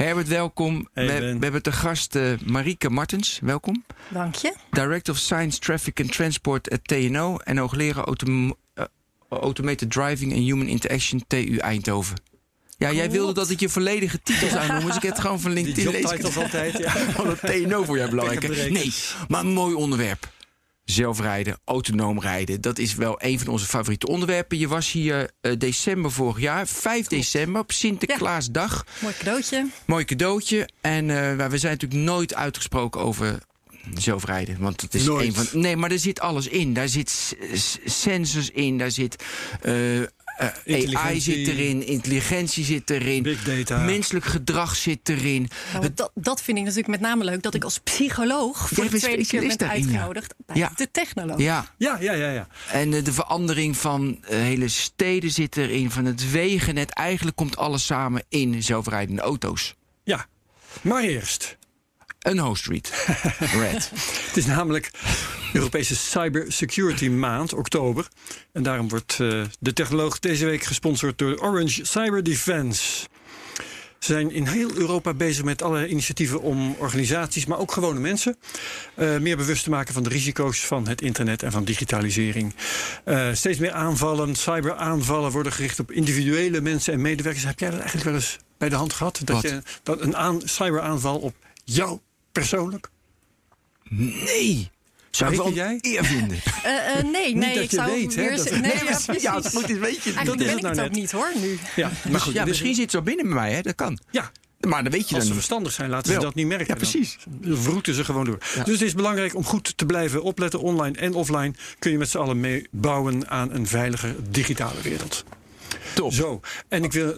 Herbert, welkom. Hey, we, Ben. we hebben te gast eh, Marieke Martens, welkom. Dank je. Director of Science, Traffic and Transport at TNO en hoogleraar autom eh, Automated Driving and Human Interaction TU Eindhoven. Ja, jij wilde dat ik je volledige titels aannoem, dus ik heb het gewoon van Die LinkedIn lezen. jobtitles altijd, ja. Van het TNO voor jij belangrijk. Nee, maar een mooi onderwerp. Zelfrijden, autonoom rijden. Dat is wel een van onze favoriete onderwerpen. Je was hier eh, december vorig jaar, 5 december, op Sinterklaasdag. Mooi cadeautje. Mooi cadeautje. En eh, we zijn natuurlijk nooit uitgesproken over zelfrijden. Want het is Nooit. een van. Nee, maar er zit alles in. Daar zit sensors in, daar zit. eh, eh, AI zit erin, intelligentie zit erin, Big data. menselijk gedrag zit erin. Nou, dat, dat vind ik natuurlijk met name leuk dat ik als psycholoog voor de bent tweede keer ben ja. uitgenodigd bij Ja. de technoloog. Ja, Ja, ja, ja, ja. En eh, de verandering van eh, hele steden zit erin, van het wegennet. Eigenlijk komt alles samen in zelfrijdende auto's. Ja. Maar eerst. Een host street. Red. Het is namelijk Europese Cybersecurity Maand, oktober. En daarom wordt eh, de technoloog deze week gesponsord door Orange Cyber Defense. Ze zijn in heel Europa bezig met alle initiatieven om organisaties, maar ook gewone mensen, eh, meer bewust te maken van de risico's van het internet en van digitalisering. Eh, steeds meer aanvallen, cyberaanvallen worden gericht op individuele mensen en medewerkers. Heb jij dat eigenlijk wel eens bij de hand gehad? Dat, Wat? je, dat een aan, cyberaanval op jou persoonlijk? Nee. Zou ik wel jij? eer vinden. Eh, eh, nee, nee, dat ik je zou weet, meer dat- nee, Nee, ja, maar- precies. Ja, dat moet eens weet je. Eigenlijk dat is ben het ik nou het ook niet hoor nu. Ja, maar goed, ja, misschien zit het zo binnen bij mij, hè? dat kan. Ja, Maar dat weet je als ze dan verstandig zijn, laten ze dat niet merken. Ja, dan. precies. Dan vroeten ze gewoon door. Dus het is belangrijk om goed te blijven opletten. Online en offline kun je met z'n allen mee bouwen aan een veilige digitale wereld. Top. Zo, en ik wil.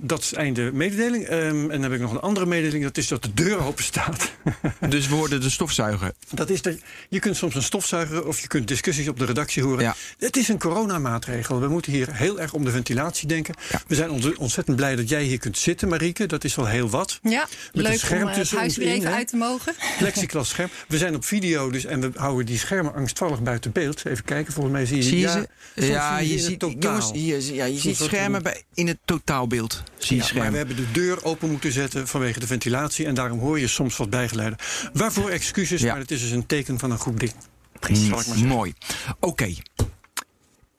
Dat is einde mededeling. Ehm, en dan heb ik nog een andere mededeling. Dat is dat de deur open staat. Dus we worden de stofzuiger. Dat is dat je kunt soms een stofzuiger of je kunt discussies op de redactie horen. Ja. Het is een coronamaatregel. We moeten hier heel erg om de ventilatie denken. Ja. We zijn ont- ontzettend blij dat jij hier kunt zitten, Marieke. Dat is wel heel wat. Ja, een leuk scherm om het tussen huis weer even uit te mogen. Plexiglas scherm. We zijn op video dus en we houden die schermen angstvallig buiten beeld. Even kijken, volgens mij zie je Zie je ja, ze? Ja, zie je ziet, totaal. jongens, hier, ja, je Soms ziet schermen er- bij, in het totaalbeeld. Zie je Ja, maar we hebben de deur open moeten zetten vanwege de ventilatie. En daarom hoor je soms wat bijgeluiden. Waarvoor excuses, Ja. maar het is dus een teken van een goed ding. Precies. Zal ik maar zeggen. Mooi. Oké.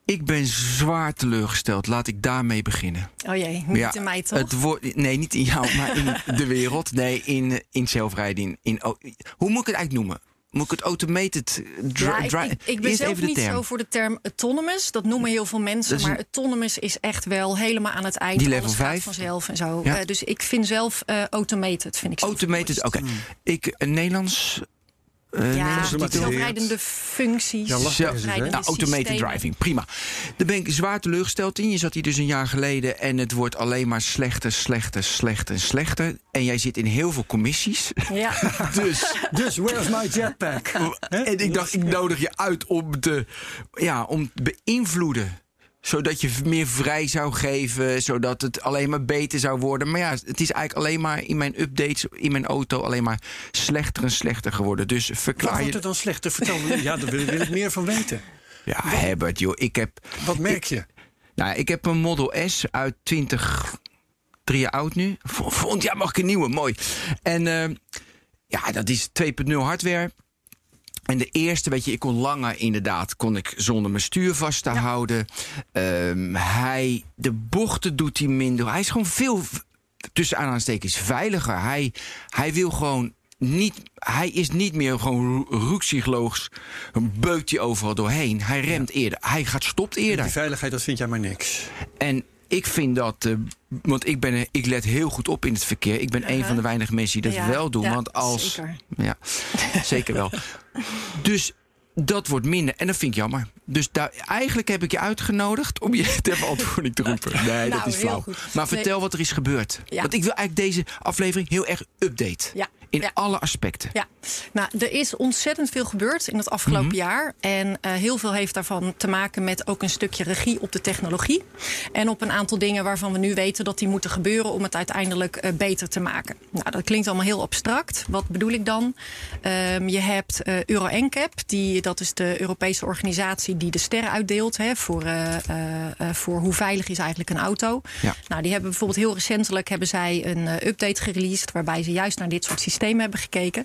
Ik ben zwaar teleurgesteld. Laat ik daarmee beginnen. Oh jee, niet in mij toch? Het wordt, nee, niet in jou, maar in de wereld. Nee, in, in zelfrijden. In, in, oh, hoe moet ik het eigenlijk noemen? Moet ik het automated Ja, ik, ben Eerst zelf niet term. zo voor de term autonomous. Dat noemen heel veel mensen. Maar een- autonomous is echt wel helemaal aan het eind. Die Alles level vanzelf en zo. Ja. Eh, dus ik vind zelf eh, automated. Vind ik Automated, oké. mooist. Ik, eh, Nederlands... eh, Ja, titel? zelfrijdende functies. Ja, lastig is het, hè? zelfrijdende Nou, automated systemen. driving, prima. Daar ben ik zwaar teleurgesteld in. Je zat hier dus een jaar geleden en het wordt alleen maar slechter, slechter, slechter, slechter. En jij zit in heel veel commissies. Ja. Dus, Dus, where's my jetpack? en ik dacht, ik nodig je uit om te, ja, om te beïnvloeden. Zodat je meer vrij zou geven, zodat het alleen maar beter zou worden. Maar ja, het is eigenlijk alleen maar in mijn updates, in mijn auto, alleen maar slechter en slechter geworden. Dus verklaar wordt je... het dan slechter? Vertel me. Ja, daar wil, wil ik meer van weten. Ja, Herbert, joh, ik heb... Wat merk je? Nou, ik heb een Model S uit 20, drie jaar oud nu. Volgend jaar mag ik een nieuwe, mooi. En eh, ja, dat is 2.0 hardware. En de eerste, weet je, ik kon langer inderdaad, kon ik zonder mijn stuur vast te houden. Ehm, hij, de bochten doet hij minder. Hij is gewoon veel, tussen aanhalingstekens, veiliger. Hij, hij wil gewoon niet, hij is niet meer gewoon roekzichtloos. Beukt hij overal doorheen. Hij remt eerder. Hij gaat stopt eerder. Die veiligheid, dat vind jij maar niks. En ik vind dat, eh, want ik, ben, ik let heel goed op in het verkeer. Ik ben een van de weinige mensen die dat Ja, wel doen. ja, want als. zeker. Ja, zeker wel. Dus dat wordt minder. En dat vind ik jammer. Dus daar, eigenlijk heb ik je uitgenodigd om je ter verantwoording te roepen. Nee, dat Nou, is flauw. Maar vertel wat er is gebeurd. Ja. Want ik wil eigenlijk deze aflevering heel erg update. Ja. In Ja. alle aspecten. Ja, nou, er is ontzettend veel gebeurd in het afgelopen Mhm. jaar. En eh, heel veel heeft daarvan te maken met ook een stukje regie op de technologie. En op een aantal dingen waarvan we nu weten dat die moeten gebeuren om het uiteindelijk eh, beter te maken. Nou, dat klinkt allemaal heel abstract. Wat bedoel ik dan? Ehm, je hebt eh, Euro NCAP, die, dat is de Europese organisatie die de sterren uitdeelt hè, voor, voor hoe veilig is eigenlijk een auto. Ja. Nou, die hebben bijvoorbeeld heel recentelijk hebben zij een update gereleased waarbij ze juist naar dit soort systemen hebben gekeken.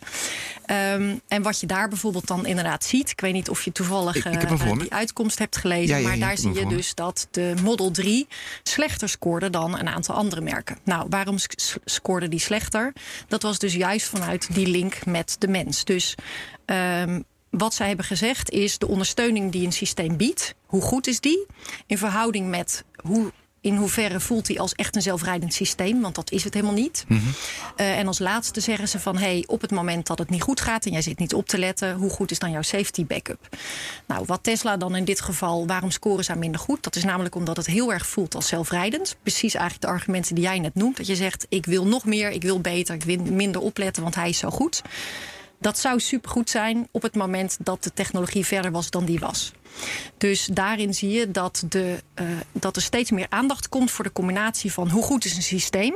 Ehm, en wat je daar bijvoorbeeld dan inderdaad ziet, ik weet niet of je toevallig Ik- ik eh, die uitkomst hebt gelezen, Ja, ja, maar daar zie je dus dat de Model 3 slechter scoorde dan een aantal andere merken. Nou, waarom scoorde die slechter? Dat was dus juist vanuit die link met de mens. Dus ehm, wat zij hebben gezegd is de ondersteuning die een systeem biedt, hoe goed is die? In verhouding met hoe. In hoeverre voelt hij als echt een zelfrijdend systeem? Want dat is het helemaal niet. Eh, en als laatste zeggen ze van... hey, op het moment dat het niet goed gaat en jij zit niet op te letten... hoe goed is dan jouw safety backup? Nou, wat Tesla dan in dit geval... waarom scoren zij minder goed? Dat is namelijk omdat het heel erg voelt als zelfrijdend. Precies eigenlijk de argumenten die jij net noemt. Dat je zegt, ik wil nog meer, ik wil beter... ik wil minder opletten, want hij is zo goed. Dat zou supergoed zijn op het moment dat de technologie verder was dan die was. Dus daarin zie je dat, de, eh, dat er steeds meer aandacht komt voor de combinatie van hoe goed is een systeem.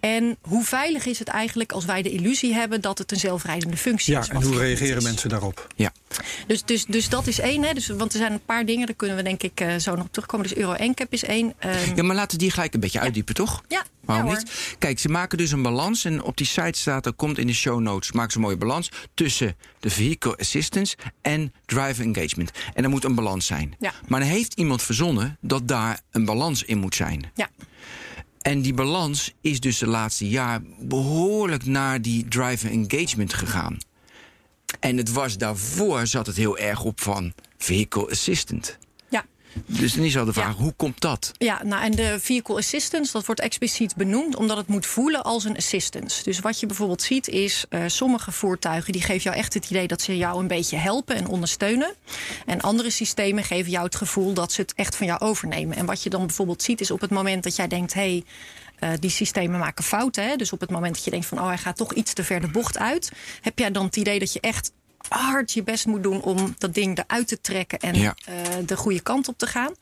En hoe veilig is het eigenlijk als wij de illusie hebben dat het een zelfrijdende functie Ja, is? en wat hoe reageren is. mensen daarop? Ja. Dus, dus, dus dat is één. Hè? Dus, want er zijn een paar dingen, daar kunnen we denk ik eh, zo nog op terugkomen. Dus Euro NCAP is één. Ehm, ja, maar laten we die gelijk een beetje uitdiepen, toch? ja, Waarom ja, niet? Kijk, ze maken dus een balans. En op die site staat, er komt in de show notes, maken ze een mooie balans tussen de vehicle assistance en driver engagement. En er moet een balans zijn. Ja. Maar dan heeft iemand verzonnen dat daar een balans in moet zijn. Ja. En die balans is dus de laatste jaar behoorlijk naar die driver engagement gegaan. En het was daarvoor zat het heel erg op van vehicle assistant. Dus dan is al de vraag, Ja. hoe komt dat? Ja, nou en de vehicle assistance, dat wordt expliciet benoemd omdat het moet voelen als een assistance. Dus wat je bijvoorbeeld ziet is, eh, sommige voertuigen die geven jou echt het idee dat ze jou een beetje helpen en ondersteunen. En andere systemen geven jou het gevoel dat ze het echt van jou overnemen. En wat je dan bijvoorbeeld ziet is op het moment dat jij denkt, hé, hey, eh, die systemen maken fouten. Hè? Dus op het moment dat je denkt van, oh, hij gaat toch iets te ver de bocht uit, heb jij dan het idee dat je echt hard je best moet doen om dat ding eruit te trekken en Ja. eh, de goede kant op te gaan.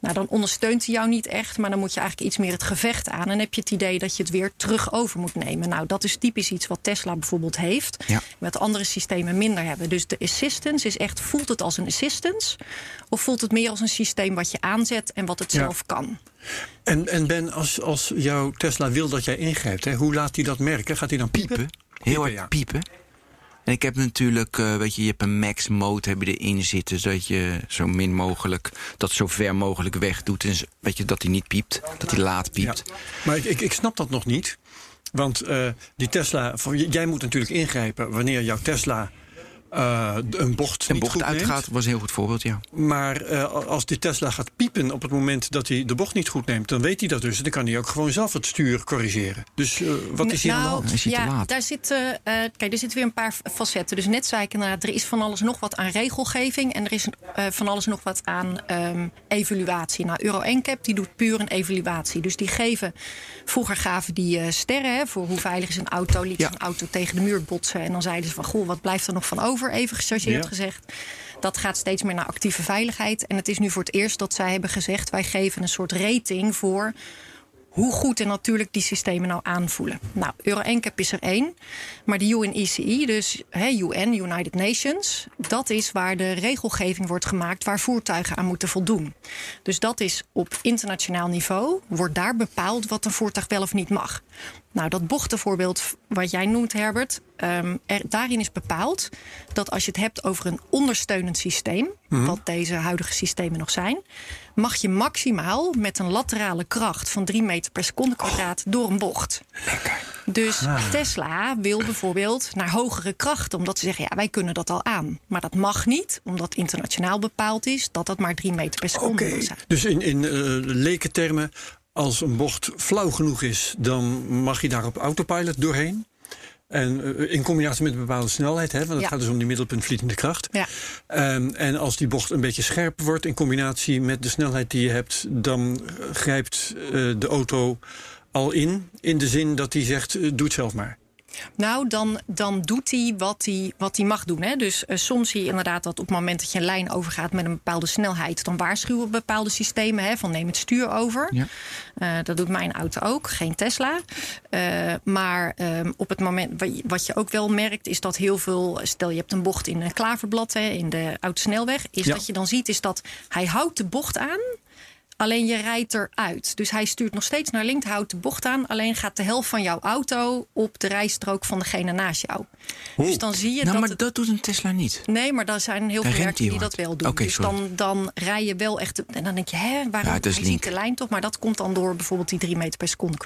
Nou, dan ondersteunt hij jou niet echt, maar dan moet je eigenlijk iets meer het gevecht aan. En heb je het idee dat je het weer terug over moet nemen. Nou, dat is typisch iets wat Tesla bijvoorbeeld heeft, Ja. wat andere systemen minder hebben. Dus de assistance is echt, voelt het als een assistance? Of voelt het meer als een systeem wat je aanzet en wat het Ja. zelf kan? En, en Ben, als, als jouw Tesla wil dat jij ingrijpt, hè, hoe laat hij dat merken? Gaat hij dan piepen? piepen. Heel hard ja. piepen. En ik heb natuurlijk, eh, weet je, je hebt een max mode hebben erin zitten, zodat je zo min mogelijk, dat zo ver mogelijk weg doet. En weet je, dat hij niet piept, dat hij laat piept. Ja. Maar ik, ik, ik snap dat nog niet. Want eh, die Tesla, jij moet natuurlijk ingrijpen wanneer jouw Tesla eh, een bocht, Een niet bocht goed neemt. uitgaat was een heel goed voorbeeld, ja. Maar eh, als die Tesla gaat piepen op het moment dat hij de bocht niet goed neemt, dan weet hij dat dus. Dan kan hij ook gewoon zelf het stuur corrigeren. Dus eh, wat is hier aan de nou, hand? Is ja, laat? daar zitten, eh, kijk, er zitten weer een paar facetten. Dus net zei ik inderdaad, er is van alles nog wat aan regelgeving en er is eh, van alles nog wat aan ehm, evaluatie. Nou, Euro NCAP die doet puur een evaluatie. Dus die geven, vroeger gaven die eh, sterren hè, voor hoe veilig is een auto. Liet Ja. een auto tegen de muur botsen en dan zeiden ze van, goh, wat blijft er nog van over? Even gechargeerd Ja. gezegd. Dat gaat steeds meer naar actieve veiligheid. En het is nu voor het eerst dat zij hebben gezegd, wij geven een soort rating voor hoe goed en natuurlijk die systemen nou aanvoelen. Nou, Euro NCAP is er één. Maar de UNECE, dus hè, UN, United Nations... dat is waar de regelgeving wordt gemaakt... waar voertuigen aan moeten voldoen. Dus dat is op internationaal niveau... wordt daar bepaald wat een voertuig wel of niet mag. Nou, dat bochtenvoorbeeld wat jij noemt, Herbert... ehm, er, daarin is bepaald dat als je het hebt over een ondersteunend systeem... wat deze huidige systemen nog zijn... mag je maximaal met een laterale kracht van 3 meter per seconde kwadraat door een bocht. Dus Tesla wil bijvoorbeeld naar hogere krachten, omdat ze zeggen: ja, wij kunnen dat al aan. Maar dat mag niet, omdat internationaal bepaald is dat dat maar 3 meter per seconde Oké, mag zijn. dus in, in eh lekentermen, als een bocht flauw genoeg is, dan mag je daar op autopilot doorheen. En eh, in combinatie met een bepaalde snelheid, hè, want het Ja. gaat dus om die middelpuntvlietende kracht. Ja. Ehm, en als die bocht een beetje scherp wordt in combinatie met de snelheid die je hebt, dan eh, grijpt eh, de auto al in. In de zin dat hij zegt: doe het zelf maar. Nou, dan, dan doet hij wat hij, wat hij mag doen. Hè? Dus eh, soms zie je inderdaad dat op het moment dat je een lijn overgaat met een bepaalde snelheid, dan waarschuwen bepaalde systemen hè, van neem het stuur over. Ja. Eh, dat doet mijn auto ook, geen Tesla. Eh, maar ehm, op het moment, wat je- ook wel merkt, is dat heel veel. Stel je hebt een bocht in een klaverblad hè, in de autosnelweg. Is Ja. dat je dan ziet, is dat hij houdt de bocht aan. Alleen je rijdt eruit. Dus hij stuurt nog steeds naar links, houdt de bocht aan. Alleen gaat de helft van jouw auto op de rijstrook van degene naast jou. Dus dan zie je Nou, dat. maar het- dat doet een Tesla niet. Nee, maar er zijn heel veel heel die dat wel doen. Oké, dus sorry. dan, dan rij je wel echt. En dan denk je, hè, waarom Ja, is ziet de lijn toch? Maar dat komt dan door bijvoorbeeld die 3 meter per seconde.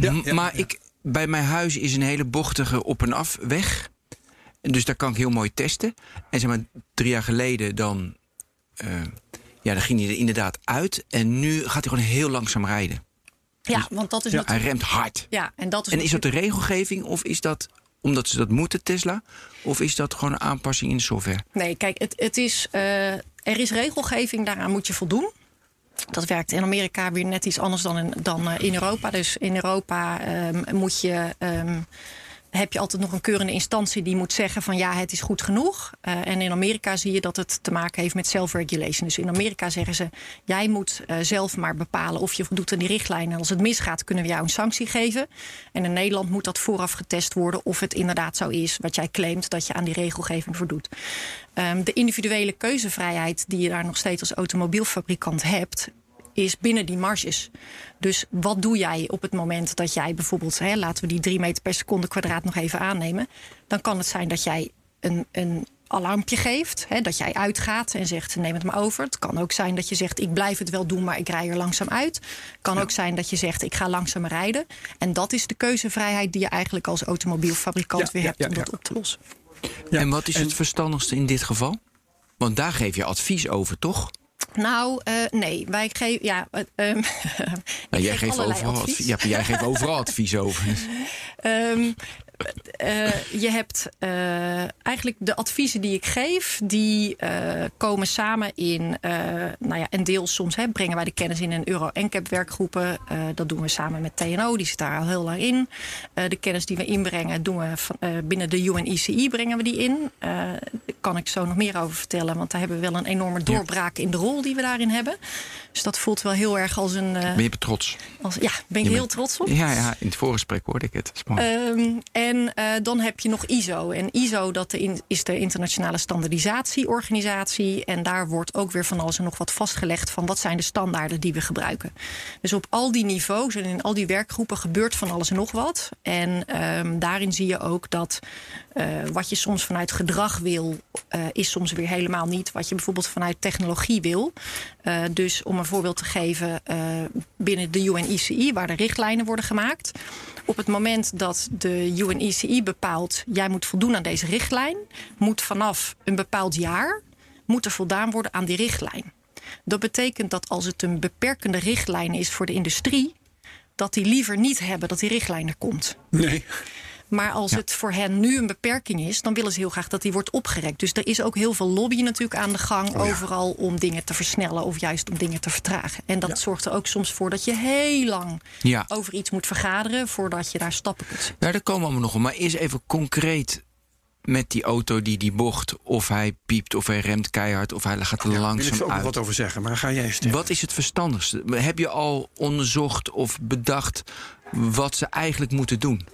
Ja, maar ja. Ik, bij mijn huis is een hele bochtige op- en afweg. En Dus daar kan ik heel mooi testen. En zeg maar, drie jaar geleden dan, eh, ja, dan ging hij er inderdaad uit. En nu gaat hij gewoon heel langzaam rijden. Ja, want dat is Ja, Hij natuurlijk. remt hard. Ja, en dat is, En is dat de regelgeving of is dat omdat ze dat moeten, Tesla? Of is dat gewoon een aanpassing in de software? Nee, kijk, het, het is, eh, er is regelgeving, daaraan moet je voldoen. Dat werkt in Amerika weer net iets anders dan in, dan, eh, in Europa. Dus in Europa ehm, moet je, ehm, heb je altijd nog een keurende instantie die moet zeggen van ja, het is goed genoeg. Eh, en in Amerika zie je dat het te maken heeft met self-regulation. Dus in Amerika zeggen ze, jij moet eh, zelf maar bepalen of je voldoet aan die richtlijnen. En als het misgaat, kunnen we jou een sanctie geven. En in Nederland moet dat vooraf getest worden of het inderdaad zo is wat jij claimt dat je aan die regelgeving voldoet. Ehm, de individuele keuzevrijheid die je daar nog steeds als automobielfabrikant hebt, is binnen die marges. Dus wat doe jij op het moment dat jij bijvoorbeeld, hè, laten we die 3 meter per seconde kwadraat nog even aannemen, dan kan het zijn dat jij een, een alarmpje geeft, hè, dat jij uitgaat en zegt neem het maar over. Het kan ook zijn dat je zegt ik blijf het wel doen, maar ik rij er langzaam uit. Het kan ook zijn dat je zegt ik ga langzamer rijden. En dat is de keuzevrijheid die je eigenlijk als automobielfabrikant Ja, weer ja, hebt ja, om dat ja. op te lossen. Ja, En wat is en- het verstandigste in dit geval? Want daar geef je advies over, toch? Nou, eh, nee, wij geven. Ja, ik Nou, jij, geef geeft overal advies. advies. Ja, jij geeft overal advies over. Eh, je hebt eh, eigenlijk de adviezen die ik geef, die eh, komen samen in, eh, nou ja, een deel soms hè, brengen wij de kennis in een Euro NCAP werkgroepen. Eh, dat doen we samen met TNO, die zit daar al heel lang in. Eh, de kennis die we inbrengen, doen we van, eh, binnen de UNICI brengen we die in. Eh, daar kan ik zo nog meer over vertellen, want daar hebben we wel een enorme doorbraak in de rol die we daarin hebben. Dus dat voelt wel heel erg als een. eh, Ben je trots? als, ja, ben ik Je heel bent- trots op. Ja, ja, in het voorgesprek hoorde ik het. Spannend. Ehm, en eh, dan heb je nog ISO. En ISO dat is de internationale standaardisatieorganisatie. En daar wordt ook weer van alles en nog wat vastgelegd van wat zijn de standaarden die we gebruiken. Dus op al die niveaus en in al die werkgroepen gebeurt van alles en nog wat. En ehm, daarin zie je ook dat eh, wat je soms vanuit gedrag wil, eh, is soms weer helemaal niet wat je bijvoorbeeld vanuit technologie wil. Dus om een voorbeeld te geven, binnen de UNICI, waar de richtlijnen worden gemaakt. Op het moment dat de UNICI bepaalt, jij moet voldoen aan deze richtlijn, moet vanaf een bepaald jaar moet er voldaan worden aan die richtlijn. Dat betekent dat als het een beperkende richtlijn is voor de industrie, dat die liever niet hebben dat die richtlijn er komt. Nee. Maar als het voor hen nu een beperking is, dan willen ze heel graag dat die wordt opgerekt. Dus er is ook heel veel lobby natuurlijk aan de gang overal om dingen te versnellen of juist om dingen te vertragen. En dat zorgt er ook soms voor dat je heel lang Ja. over iets moet vergaderen voordat je daar stappen kunt zetten. Ja, daar komen we allemaal nog op. Maar eerst even concreet met die auto die die bocht. Of hij piept, of hij remt keihard, of hij gaat er Daar wil ik langzaam ook uit. wat over zeggen, maar ga jij eens Wat is het verstandigste? Heb je al onderzocht of bedacht wat ze eigenlijk moeten doen?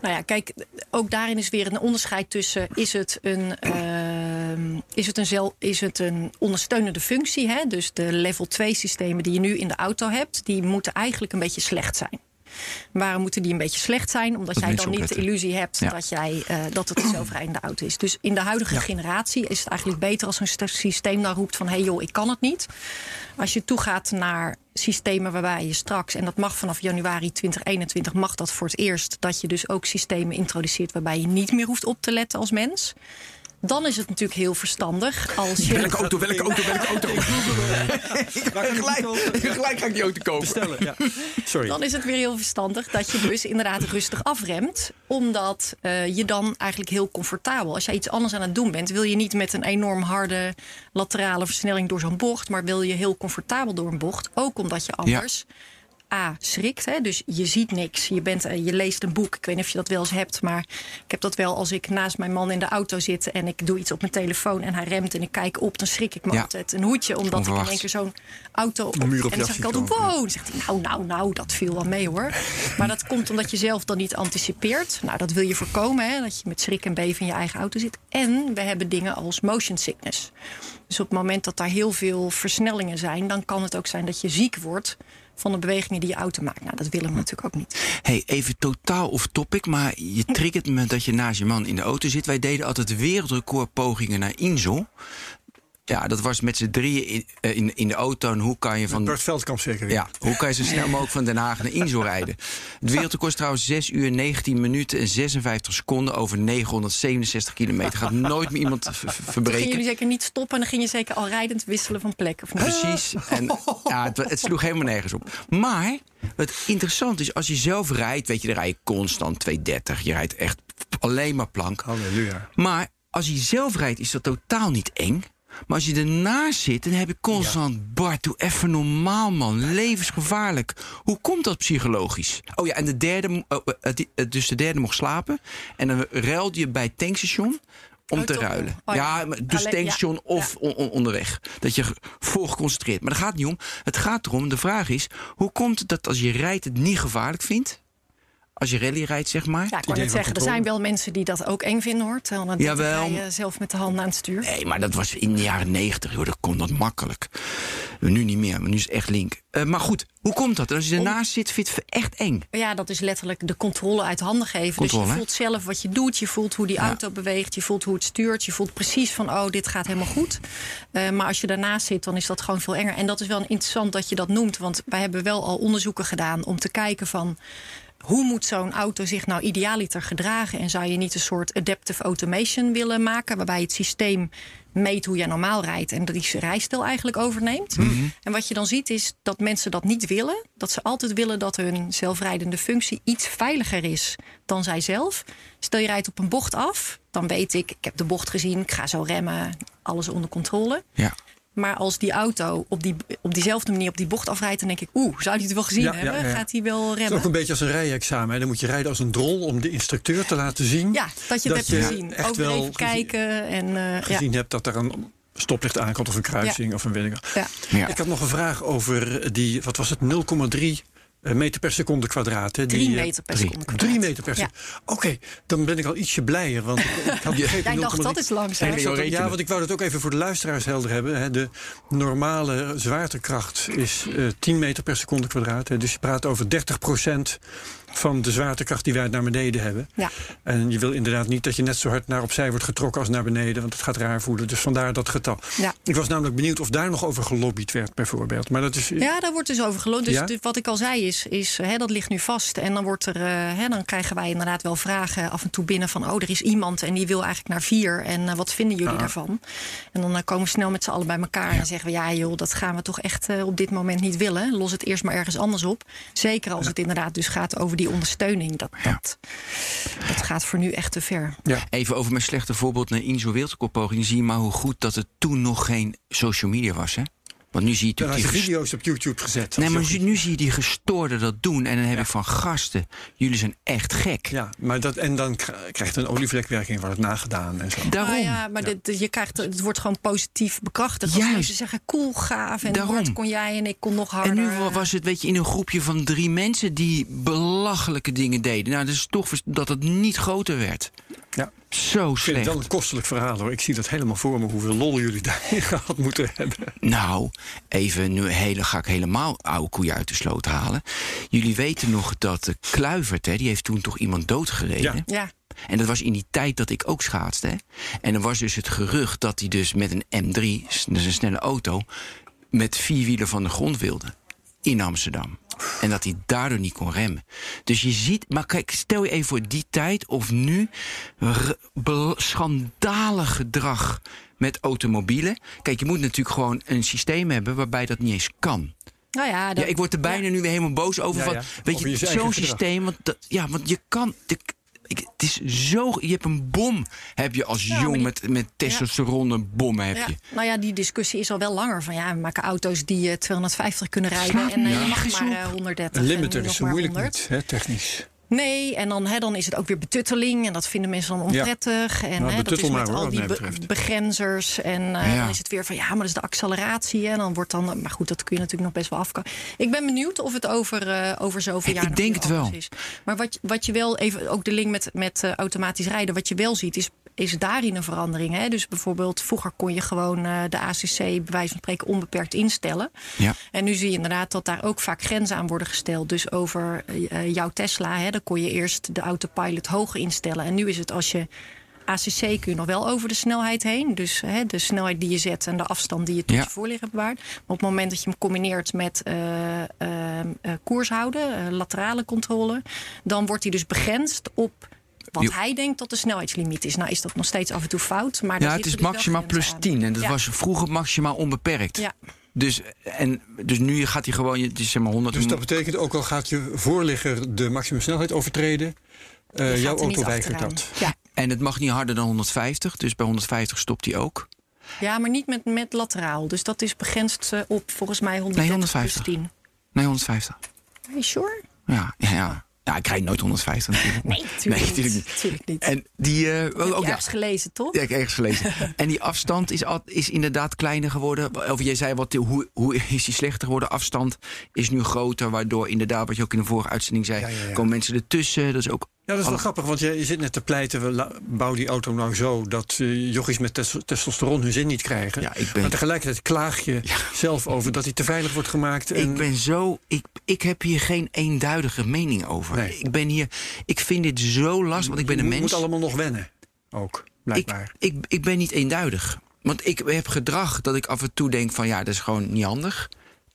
Nou ja, kijk, ook daarin is weer een onderscheid tussen: is het een, ehm, is het een, zel, is het een ondersteunende functie? Hè? Dus de level 2 systemen die je nu in de auto hebt, die moeten eigenlijk een beetje slecht zijn. Waarom moeten die een beetje slecht zijn? Omdat Dat jij dan niet de illusie hebt Ja. dat, jij, eh, dat het een zelfrijdende auto is. Dus in de huidige generatie is het eigenlijk beter als een st- systeem dan roept van hé hey joh, ik kan het niet. Als je toegaat naar systemen waarbij je straks, en dat mag vanaf januari 2021, mag dat voor het eerst, dat je dus ook systemen introduceert waarbij je niet meer hoeft op te letten als mens. Dan is het natuurlijk heel verstandig als je. Welke auto, welke auto, welke auto? gelijk, gelijk ga ik die auto kopen. Ja. Sorry. Dan is het weer heel verstandig dat je dus inderdaad rustig afremt. Omdat eh, je dan eigenlijk heel comfortabel. Als jij iets anders aan het doen bent, wil je niet met een enorm harde laterale versnelling door zo'n bocht. Maar wil je heel comfortabel door een bocht. Ook omdat je anders A, schrikt. Hè? Dus je ziet niks. Je, bent, eh, je leest een boek. Ik weet niet of je dat wel eens hebt. Maar ik heb dat wel als ik naast mijn man in de auto zit... en ik doe iets op mijn telefoon en hij remt en ik kijk op... dan schrik ik me Ja. altijd een hoedje. Omdat ik in één keer zo'n auto... Op, Een muur op en dan zeg ik altijd, wow. Dan zegt hij, nou, nou, nou, dat viel wel mee hoor. Maar dat komt omdat je zelf dan niet anticipeert. Nou, dat wil je voorkomen, hè, dat je met schrik en beven in je eigen auto zit. En we hebben dingen als motion sickness. Dus op het moment dat daar heel veel versnellingen zijn... dan kan het ook zijn dat je ziek wordt van de bewegingen die je auto maakt. Nou, dat willen we natuurlijk ook niet. Hey, even totaal off topic, maar je triggert me dat je naast je man in de auto zit. Wij deden altijd wereldrecordpogingen naar Insel. Ja, dat was met z'n drieën in, eh, in, in de auto. En hoe kan je van. Bart Veldkamp zeker weer. Ja, hoe kan je zo snel mogelijk van Den Haag naar Insel rijden? Het wereldrecord is trouwens 6 uur 19 minuten en 56 seconden over 967 kilometer. Gaat nooit meer iemand v- v- Toen gingen verbreken. jullie zeker niet stoppen... en dan ging je zeker al rijdend wisselen van plek, of niet? Precies. En ja, het, het sloeg helemaal nergens op. Maar wat interessant is, als je zelf rijdt, weet je, dan rij je constant 230. Je rijdt echt alleen maar plank. Halleluja. Maar als je zelf rijdt, is dat totaal niet eng. Maar als je ernaast zit, dan heb ik constant... Bart, doe even normaal, man. Levensgevaarlijk. Hoe komt dat psychologisch? Oh ja, en de derde... oh, eh, die- eh, dus de derde mocht slapen. En dan ruilde je bij het tankstation om Oh, te ruilen. Oh, ja. dus Alleen- tankstation ja, of on- on- onderweg. Dat je vol geconcentreerd. Maar daar gaat niet om. Het gaat erom, de vraag is... hoe komt het dat als je rijdt het niet gevaarlijk vindt? Als je rally rijdt, zeg maar. Ja, ik van zeggen, er zijn wel mensen die dat ook eng vinden hoor. Terwijl dan Jawel. je zelf met de handen aan het stuur. Nee, maar dat was in de jaren negentig. Dat kon dat makkelijk. Nu niet meer, maar nu is het echt link. Eh, maar goed, hoe komt dat? Als je ernaast zit, vind je het echt eng. Ja, dat is letterlijk de controle uit handen geven. Controle, dus je voelt zelf wat je doet. Je voelt hoe die Ja. auto beweegt. Je voelt hoe het stuurt. Je voelt precies van, oh, dit gaat helemaal goed. Eh, maar als je daarnaast zit, dan is dat gewoon veel enger. En dat is wel interessant dat je dat noemt. Want wij hebben wel al onderzoeken gedaan om te kijken van... Hoe moet zo'n auto zich nou idealiter gedragen? En zou je niet een soort adaptive automation willen maken... waarbij het systeem meet hoe jij normaal rijdt... en die rijstijl eigenlijk overneemt? En wat je dan ziet is dat mensen dat niet willen. Dat ze altijd willen dat hun zelfrijdende functie iets veiliger is dan zijzelf. Stel je rijdt op een bocht af, dan weet ik... ik heb de bocht gezien, ik ga zo remmen, alles onder controle. Ja. Maar als die auto op, die, op diezelfde manier op die bocht afrijdt... dan denk ik, oeh, zou die het wel gezien Ja, hebben? ja, ja. Gaat hij wel Het is remmen? ook een beetje als een rijexamen. hè. Dan moet je rijden als een drol om de instructeur te laten zien. Ja, dat je het Dat hebt je gezien. echt Ook weer wel even gezien- kijken. En, eh, ja. Gezien hebt dat er een stoplicht aankomt of een kruising of een weet ik wat. Ja. Ja. Ik had nog een vraag over die, wat was het, 0,3 eh, meter per seconde kwadraat. Hè, Drie die, eh, meter per drie. seconde. Drie meter per Ja. seconde. Oké, dan ben ik al ietsje blijer. Want ik, ik had begrepen Jij dacht 0,3. dat is langzaam. Ja, want ik wou dat ook even voor de luisteraars helder hebben. Hè. De normale zwaartekracht is eh 10 meter per seconde kwadraat. Hè. Dus je praat over 30 van de zwaartekracht die wij naar beneden hebben. Ja. En je wil inderdaad niet dat je net zo hard naar opzij wordt getrokken als naar beneden. Want het gaat raar voelen. Dus vandaar dat getal. Ja. Ik was namelijk benieuwd of daar nog over gelobbyd werd, bijvoorbeeld. Maar dat is. Ja, daar wordt dus over geloofd. Dus Ja? wat ik al zei is, is hè, dat ligt nu vast. En dan, wordt er, eh, hè, dan krijgen wij inderdaad wel vragen af en toe binnen van... oh, er is iemand en die wil eigenlijk naar vier. En eh, wat vinden jullie daarvan? En dan eh, komen we snel met z'n allen bij elkaar en zeggen we... ja joh, dat gaan we toch echt eh, op dit moment niet willen. Los het eerst maar ergens anders op. Zeker als het inderdaad dus gaat over die ondersteuning. Dat, dat, dat gaat voor nu echt te ver. Even over mijn slechte voorbeeld naar Inzo Wereldrecordpoging. Zie je maar hoe goed dat het toen nog geen social media was, hè? Want nu zie je natuurlijk... die video's op YouTube gezet. Nee, Als maar nu, nu zie je die gestoorden dat doen. En dan heb ik van gasten, jullie zijn echt gek. Ja, maar dat, en dan krijgt een olievlekwerking wordt het nagedaan en zo. Daarom. Ah, ja, maar dit- je krijgt, het wordt gewoon positief bekrachtigd. Als Juist. mensen zeggen, cool, gaaf. En Daarom. hard kon jij en ik kon nog harder. En nu wa- was het, weet je, in een groepje van drie mensen die belachelijke dingen deden. Nou, dat is toch dat het niet groter werd. Ja. Zo Ik vind het slecht. wel een kostelijk verhaal hoor. Ik zie dat helemaal voor me hoeveel lol jullie daarin gehad moeten hebben. Nou, even nu hele, ga ik helemaal oude koeien uit de sloot halen. Jullie weten nog dat de Kluivert, hè, die heeft toen toch iemand doodgereden. Ja. Ja, En dat was in die tijd dat ik ook schaatste. Hè? En er was dus het gerucht dat hij dus met een M3, dus een snelle auto, met vier wielen van de grond wilde. In Amsterdam. En dat hij daardoor niet kon remmen. Dus je ziet, maar kijk, stel je even voor die tijd of nu. schandalig gedrag met automobielen. Kijk, je moet natuurlijk gewoon een systeem hebben waarbij dat niet eens kan. nou ja. dat- Ja, ik word er bijna ja. nu weer helemaal boos over. Ja, van, ja. Weet je, zo'n systeem. Want, dat, ja, want je kan. de- ik, het is zo. Je hebt een bom, heb je als Ja, jong die- met, met testosteron bommen heb Ja, je. nou ja, die discussie is al wel langer. Van ja, we maken auto's die eh, 250 kunnen rijden. Slaat En eh, je mag Ja. maar eh, 130. Een en limiter is zo moeilijk 100. niet, hè, technisch. Nee, en dan, hè, dan is het ook weer betutteling. En dat vinden mensen dan onprettig. En Nou, hè, dat is met hoor, al die be- begrenzers. En eh, Ja. dan is het weer van ja, maar dat is de acceleratie. En dan wordt dan. Maar goed, dat kun je natuurlijk nog best wel afkomen. Ik ben benieuwd of het over, eh, over zoveel Ik jaar. nog denk het wel. Is. Maar wat, wat je wel even, ook de link met, met eh, automatisch rijden, wat je wel ziet, is. Is daarin een verandering? Hè? Dus bijvoorbeeld, vroeger kon je gewoon eh, de ACC, bij wijze van spreken, onbeperkt instellen. Ja. En nu zie je inderdaad dat daar ook vaak grenzen aan worden gesteld. Dus over eh, jouw Tesla, hè, dan kon je eerst de autopilot hoger instellen. En nu is het als je ACC kun je nog wel over de snelheid heen. Dus hè, de snelheid die je zet en de afstand die je tot Ja. je voorligger bewaart. Maar op het moment dat je hem combineert met eh, eh, eh, koers houden, eh, laterale controle, dan wordt hij dus begrensd op. Wat Jo. hij denkt dat de snelheidslimiet is. Nou is dat nog steeds af en toe fout. Maar Ja, het is maximaal plus aan. 10. En dat Ja. was vroeger maximaal onbeperkt. Ja. Dus, en, dus nu gaat hij gewoon, het is zeg maar 100. Dus dat betekent ook al gaat je voorligger de maximumsnelheid overtreden, eh, gaat jouw auto weigert dat. Ja. En het mag niet harder dan 150. Dus bij 150 stopt hij ook. Ja, maar niet met, met lateraal. Dus dat is begrensd eh, op volgens mij 130 150. plus 10. Nee, 150. Are you sure? Ja, ja, ja. Ja, ik rijd nooit 150 natuurlijk. Nee, natuurlijk nee, niet. natuurlijk niet. Tuurlijk niet. En die... Heb je ook, ja. ergens gelezen, toch? Ja, ik heb ergens gelezen. en die afstand is, al, is inderdaad kleiner geworden. Of jij zei, wat, hoe, hoe is die slechter geworden? Afstand is nu groter, waardoor inderdaad, wat je ook in de vorige uitzending zei, Ja, ja, ja. komen mensen ertussen. Dat is ook. Ja, dat is wel grappig, want je, je zit net te pleiten... We bouw die auto nou zo dat jochies met tes- testosteron hun zin niet krijgen. Ja, ik ben- Maar tegelijkertijd klaag je zelf over dat hij te veilig wordt gemaakt. En, Ik ben zo. Ik, ik heb hier geen eenduidige mening over. Nee. Ik ben hier. Ik vind dit zo lastig, want ik ben een mens. moet allemaal nog wennen, ook, ik, blijkbaar. ik, ik ben niet eenduidig. Want ik heb gedrag dat ik af en toe denk van ja, dat is gewoon niet handig.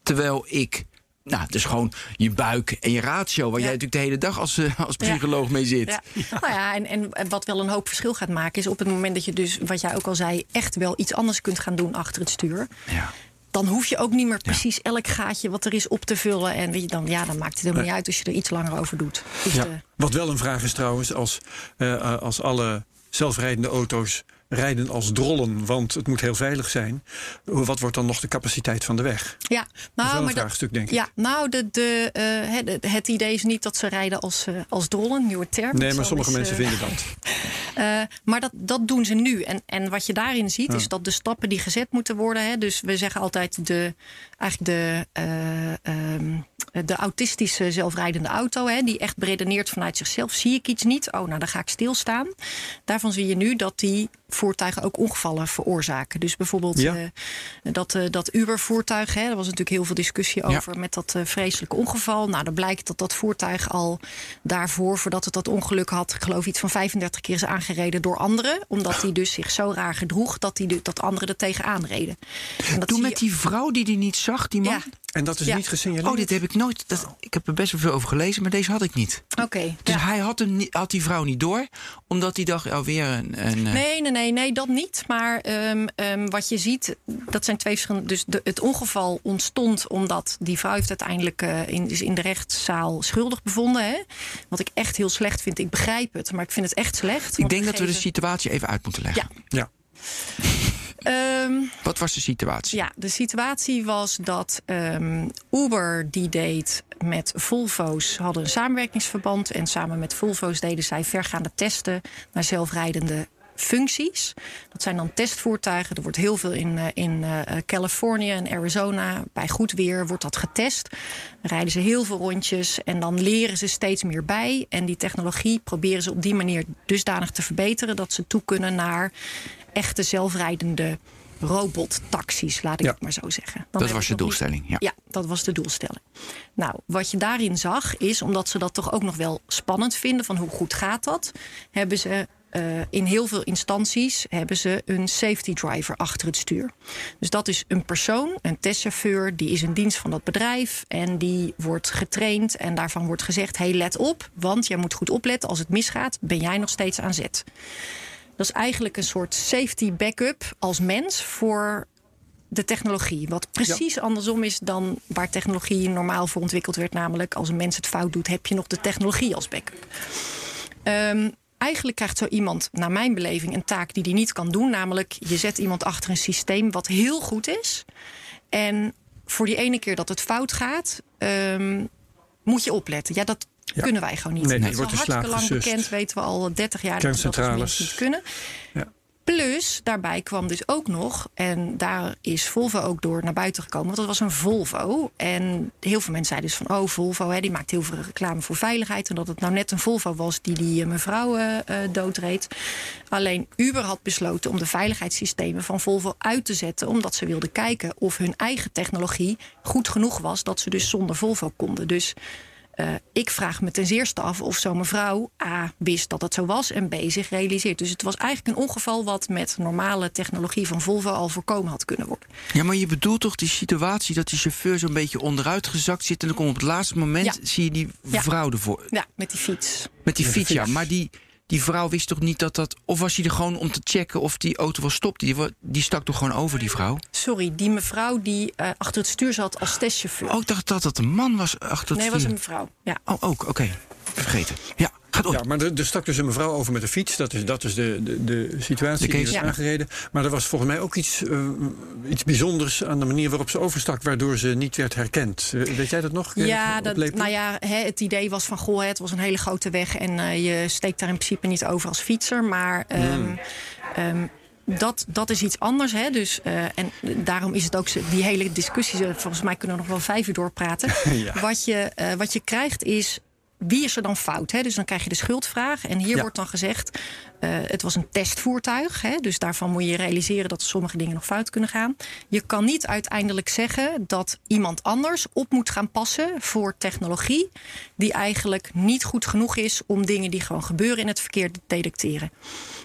Terwijl ik. Nou, het is gewoon je buik en je ratio, waar Ja. jij natuurlijk de hele dag als, eh, als psycholoog mee zit. Ja. Nou ja, en, en wat wel een hoop verschil gaat maken... is op het moment dat je dus, wat jij ook al zei... echt wel iets anders kunt gaan doen achter het stuur... Ja. dan hoef je ook niet meer precies elk gaatje wat er is op te vullen. En weet je, dan, ja, dan maakt het helemaal niet uit als je er iets langer over doet. Dus Ja. de- Wat wel een vraag is trouwens, als, eh, als alle zelfrijdende auto's rijden als drollen, want het moet heel veilig zijn. Wat wordt dan nog de capaciteit van de weg? Ja, Dat is nou, maar dat- vraagstuk, denk ik. Ja, nou, de, de, eh, het, het idee is niet dat ze rijden als, eh, als drollen, nieuwe term. Nee, Het maar sommige mensen eh, vinden dat. Maar dat, dat doen ze nu. En, en wat je daarin ziet, Ja. is dat de stappen die gezet moeten worden. Hè, dus we zeggen altijd de, eigenlijk de, eh, ehm, de autistische zelfrijdende auto, hè, die echt beredeneert vanuit zichzelf. Zie ik iets niet? Oh, nou dan ga ik stilstaan. Daarvan zie je nu dat die voertuigen ook ongevallen veroorzaken. Dus bijvoorbeeld Ja. eh, dat, eh, dat Uber-voertuig, hè, daar was natuurlijk heel veel discussie Ja. over met dat vreselijke ongeval. Nou, dan blijkt dat dat voertuig al daarvoor, voordat het dat ongeluk had, ik geloof iets van 35 keer is aangereden door anderen. Omdat hij dus zich zo raar gedroeg dat, die, dat anderen er tegenaan reden. En dat Toen zie met je- die vrouw die die niet zag, die man. Ja, En dat is Ja. niet gesignaleerd? Oh, dit heb ik nooit. Dat, ik heb er best wel veel over gelezen, maar deze had ik niet. oké. Dus ja. hij had, hem, niet- had die vrouw niet door, omdat hij dacht, oh, weer een. een eh, Nee, nee, nee, nee, dat niet. Maar ehm, ehm, wat je ziet, dat zijn twee verschillende. Dus de, het ongeval ontstond omdat die vrouw heeft uiteindelijk eh, in, is in de rechtszaal schuldig bevonden. Hè? Wat ik echt heel slecht vind. Ik begrijp het, maar ik vind het echt slecht. ik denk dat we de situatie even uit moeten leggen. Ja. Ja. Ehm, Wat was de situatie? Ja, de situatie was dat ehm, Uber die deed met Volvo's hadden een samenwerkingsverband en samen met Volvo's deden zij vergaande testen naar zelfrijdende functies. Dat zijn dan testvoertuigen. Er wordt heel veel in, eh, in eh, Californië en Arizona bij goed weer wordt dat getest. Dan rijden ze heel veel rondjes en dan leren ze steeds meer bij. En die technologie proberen ze op die manier dusdanig te verbeteren dat ze toe kunnen naar echte zelfrijdende robottaxis, laat ik Ja. het maar zo zeggen. Dan Dat was niet- doelstelling. Ja. ja, dat was de doelstelling. Nou, wat je daarin zag is, omdat ze dat toch ook nog wel spannend vinden... van hoe goed gaat dat, hebben ze eh, in heel veel instanties... hebben ze een safety driver achter het stuur. Dus dat is een persoon, een testchauffeur... die is in dienst van dat bedrijf en die wordt getraind... en daarvan wordt gezegd, hey, let op, want jij moet goed opletten... als het misgaat, ben jij nog steeds aan zet. Dat is eigenlijk een soort safety backup als mens voor de technologie. Wat precies andersom is dan waar technologie normaal voor ontwikkeld werd. Namelijk als een mens het fout doet, heb je nog de technologie als backup. Ehm, eigenlijk krijgt zo iemand, naar mijn beleving, een taak die hij niet kan doen. Namelijk, je zet iemand achter een systeem wat heel goed is. En voor die ene keer dat het fout gaat, ehm, moet je opletten. Ja, dat kunnen wij gewoon niet. Nee, dat die is wordt al hartstikke lang gesust. bekend, weten we al 30 jaar dat we dat als niet kunnen. Ja. Plus, daarbij kwam dus ook nog, en daar is Volvo ook door naar buiten gekomen, want dat was een Volvo. En heel veel mensen zeiden dus van, oh, Volvo, hè, die maakt heel veel reclame voor veiligheid. En dat het nou net een Volvo was die die eh, mevrouw eh, eh, doodreed. Alleen Uber had besloten om de veiligheidssystemen van Volvo uit te zetten, omdat ze wilden kijken of hun eigen technologie goed genoeg was, dat ze dus zonder Volvo konden. Dus eh, ik vraag me ten zeerste af of zo'n mevrouw A wist dat het zo was en B zich realiseert. Dus het was eigenlijk een ongeval wat met normale technologie van Volvo al voorkomen had kunnen worden. Ja, maar je bedoelt toch die situatie dat die chauffeur zo'n beetje onderuit gezakt zit... en dan komt op het laatste moment Ja. zie je die Ja. vrouw ervoor. Ja, met die fiets. Met die Met fiets, ja. Maar die, die vrouw wist toch niet dat dat... Of was hij er gewoon om te checken of die auto wel stopte? Die, die stak toch gewoon over, die vrouw? Sorry, die mevrouw die eh, achter het stuur zat als testchauffeur. Oh, ik dacht dat dat een man was achter het nee, was stuur. een mevrouw. Ja. Oh, ook, oké. Vergeten. Ja. Ja, maar er, er stak dus een mevrouw over met de fiets. Dat is, dat is de, de, de situatie De die is Ja. aangereden. Maar er was volgens mij ook iets, eh, iets bijzonders aan de manier waarop ze overstak... waardoor ze niet werd herkend. Eh, weet jij dat nog? Ja, dat, nou ja, hè, het idee was van goh, het was een hele grote weg en eh, je steekt daar in principe niet over als fietser. Maar ehm, ehm, dat, dat is iets anders. Hè? Dus, en daarom is het ook die hele discussie. Volgens mij kunnen we nog wel vijf uur doorpraten. Ja. wat, je, wat je krijgt is. Wie is er dan fout? Hè? Dus dan krijg je de schuldvraag. En hier Ja. wordt dan gezegd: eh, het was een testvoertuig. Hè? Dus daarvan moet je realiseren dat sommige dingen nog fout kunnen gaan. Je kan niet uiteindelijk zeggen dat iemand anders op moet gaan passen voor technologie. die eigenlijk niet goed genoeg is om dingen die gewoon gebeuren in het verkeer te detecteren.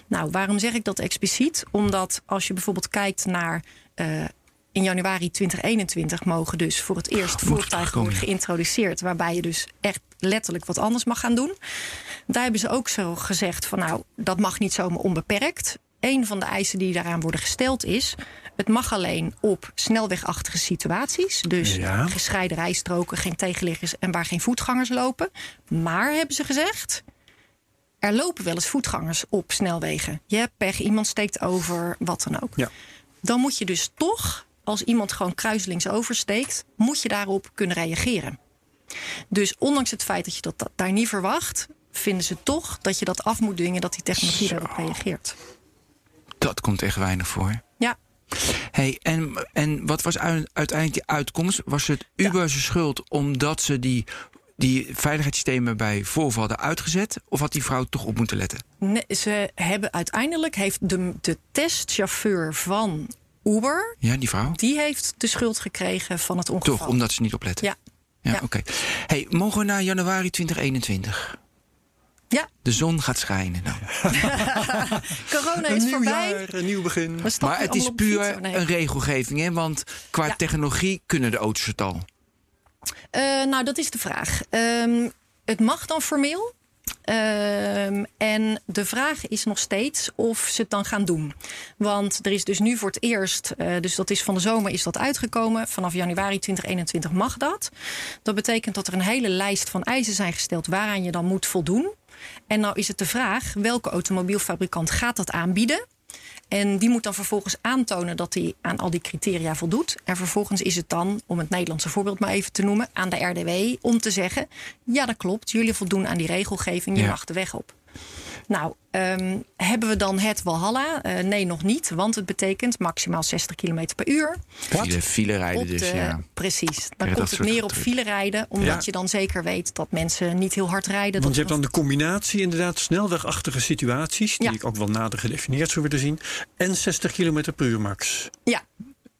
Nou, waarom zeg ik dat expliciet? Omdat als je bijvoorbeeld kijkt naar. eh, in januari 2021 mogen dus voor het eerst voertuigen worden geïntroduceerd. waarbij je dus echt letterlijk wat anders mag gaan doen. Daar hebben ze ook zo gezegd van nou, dat mag niet zomaar onbeperkt. Een van de eisen die daaraan worden gesteld is. Het mag alleen op snelwegachtige situaties. Dus Ja. gescheiden rijstroken, geen tegenliggers en waar geen voetgangers lopen. Maar hebben ze gezegd. Er lopen wel eens voetgangers op snelwegen. Je hebt pech, iemand steekt over, wat dan ook. Ja. Dan moet je dus toch, als iemand gewoon kruiselings oversteekt, moet je daarop kunnen reageren. Dus ondanks het feit dat je dat da- daar niet verwacht, vinden ze toch dat je dat af moet dwingen dat die technologie daarop reageert. Dat komt echt weinig voor. Ja, Hey, en, en wat was uiteindelijk die uitkomst? Was het Uber zijn schuld omdat ze die, die veiligheidssystemen bij Volvo hadden uitgezet? Of had die vrouw toch op moeten letten? ne- ze hebben uiteindelijk heeft de, de testchauffeur van Uber, Ja, die vrouw? die heeft de schuld gekregen van het ongeval. Toch, omdat ze niet opletten? Ja. Ja, Ja. oké. Hey, mogen we naar januari 2021? Ja, De zon gaat schijnen. Nou. corona Een is nieuw voorbij. jaar, een nieuw begin. Maar het is puur nee. een regelgeving, hè? Want qua Ja. technologie kunnen de auto's het al. Eh, nou, dat is de vraag. Ehm, het mag dan formeel. Ehm, en de vraag is nog steeds of ze het dan gaan doen. Want er is dus nu voor het eerst, eh, dus dat is van de zomer is dat uitgekomen. Vanaf januari 2021 mag dat. Dat betekent dat er een hele lijst van eisen zijn gesteld waaraan je dan moet voldoen. En nou is het de vraag, welke automobielfabrikant gaat dat aanbieden? En die moet dan vervolgens aantonen dat hij aan al die criteria voldoet. En vervolgens is het dan, om het Nederlandse voorbeeld maar even te noemen, aan de RDW om te zeggen: ja, dat klopt, jullie voldoen aan die regelgeving, je Ja. mag de weg op. Nou, ehm, hebben we dan het Walhalla? Eh, nee, nog niet, want het betekent maximaal 60 km per uur. File, file rijden dus, ja. Precies. Dan komt het neer op file rijden, omdat Ja. je dan zeker weet dat mensen niet heel hard rijden. Want je hebt dan de combinatie inderdaad snelwegachtige situaties... die Ja. ik ook wel nader gedefinieerd zou willen zien... en 60 km per uur max. Ja.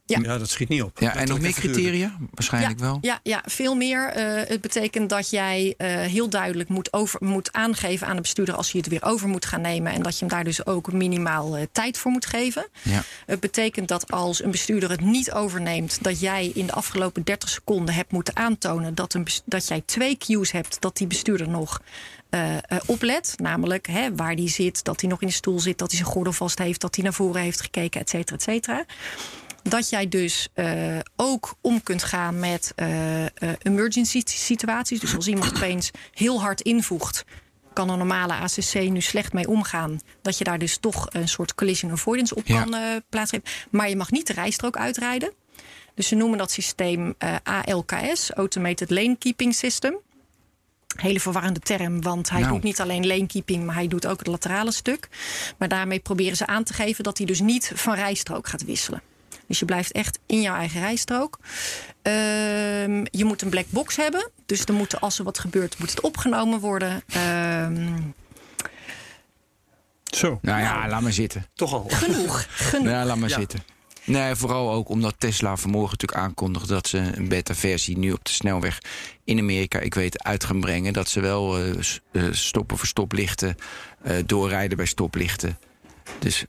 Ja. ja, dat schiet niet op. Ja, Dat en nog meer criteria? Waarschijnlijk ja, wel. Ja, ja, veel meer. Eh, het betekent dat jij eh, heel duidelijk moet, over, moet aangeven aan de bestuurder als hij het weer over moet gaan nemen. En dat je hem daar dus ook minimaal eh, tijd voor moet geven. Ja. Het betekent dat als een bestuurder het niet overneemt, dat jij in de afgelopen 30 seconden hebt moeten aantonen dat, een, dat jij twee cues hebt dat die bestuurder nog. eh, eh, oplet, namelijk hè, waar die zit, dat hij nog in de stoel zit, dat hij zijn gordel vast heeft, dat hij naar voren heeft gekeken, et cetera, et cetera. Dat jij dus eh, ook om kunt gaan met eh, eh, emergency situaties. Dus als iemand opeens heel hard invoegt. kan een normale ACC nu slecht mee omgaan. Dat je daar dus toch een soort collision avoidance op Ja. kan eh, plaatsgeven. Maar je mag niet de rijstrook uitrijden. Dus ze noemen dat systeem ALKS, Automated Lane Keeping System. Hele verwarrende term, want hij Nou. doet niet alleen lane keeping, maar hij doet ook het laterale stuk. Maar daarmee proberen ze aan te geven dat hij dus niet van rijstrook gaat wisselen. Dus je blijft echt in jouw eigen rijstrook. Ehm, je moet een black box hebben. Dus er moet, als er wat gebeurt, moet het opgenomen worden. Ehm, Zo, Nou ja, laat maar zitten. toch al. genoeg. genoeg. Ja, laat maar Ja. zitten. Nee, vooral ook omdat Tesla vanmorgen natuurlijk aankondigde dat ze een beta-versie nu op de snelweg in Amerika, ik weet, uit gaan brengen. Dat ze wel eh, eh, stoppen voor stoplichten, eh, doorrijden bij stoplichten. Dus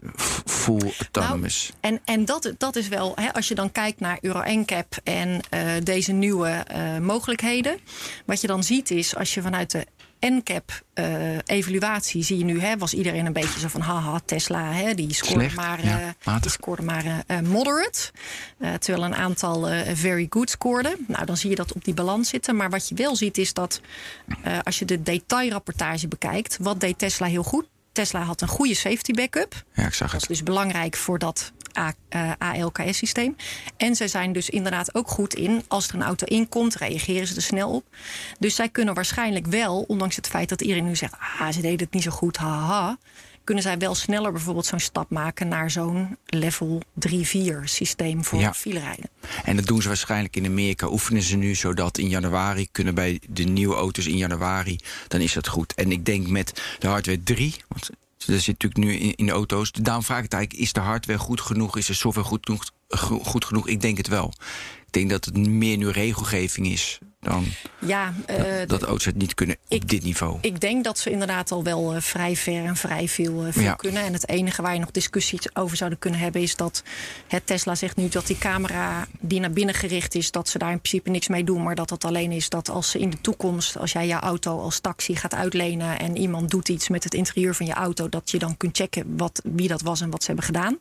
full autonomous. En, en dat, dat is wel, hè, als je dan kijkt naar Euro NCAP en eh, deze nieuwe eh, mogelijkheden. Wat je dan ziet is, als je vanuit de NCAP-evaluatie zie je nu, hè, was iedereen een beetje zo van haha, Tesla, hè, die scoorde Slecht, maar, ja, eh, matig. die scoorde maar eh, eh, moderate. Eh, terwijl een aantal eh, very good scoorden. Nou, dan zie je dat op die balans zitten. Maar wat je wel ziet is dat eh, als je de detailrapportage bekijkt, wat deed Tesla heel goed? Tesla had een goede safety backup. Ja, ik zag Dat is het. dus belangrijk voor dat A- eh, ALKS-systeem. En zij zijn dus inderdaad ook goed in, als er een auto inkomt, reageren ze er snel op. Dus zij kunnen waarschijnlijk wel, ondanks het feit dat iedereen nu zegt, ah, ze deden het niet zo goed, haha. Kunnen zij wel sneller bijvoorbeeld zo'n stap maken naar zo'n level 3-4 systeem voor Ja. filerijden? En dat doen ze waarschijnlijk in Amerika. Oefenen ze nu zodat in januari kunnen bij de nieuwe auto's in januari. Dan is dat goed. En ik denk met de hardware 3. Want dat zit natuurlijk nu in, de auto's. Daarom vraag ik het eigenlijk: is de hardware goed genoeg? Is de software goed genoeg? go- Goed genoeg? Ik denk het wel. Ik denk dat het meer nu regelgeving is dan Ja, eh, dat auto's het niet kunnen op ik- dit niveau. Ik denk dat ze inderdaad al wel eh, vrij ver en vrij veel, eh, veel Ja. kunnen. En het enige waar je nog discussie over zouden kunnen hebben is dat het Tesla zegt nu dat die camera die naar binnen gericht is, dat ze daar in principe niks mee doen. Maar dat het alleen is dat als ze in de toekomst, als jij je auto als taxi gaat uitlenen en iemand doet iets met het interieur van je auto, dat je dan kunt checken wat, wie dat was en wat ze hebben gedaan.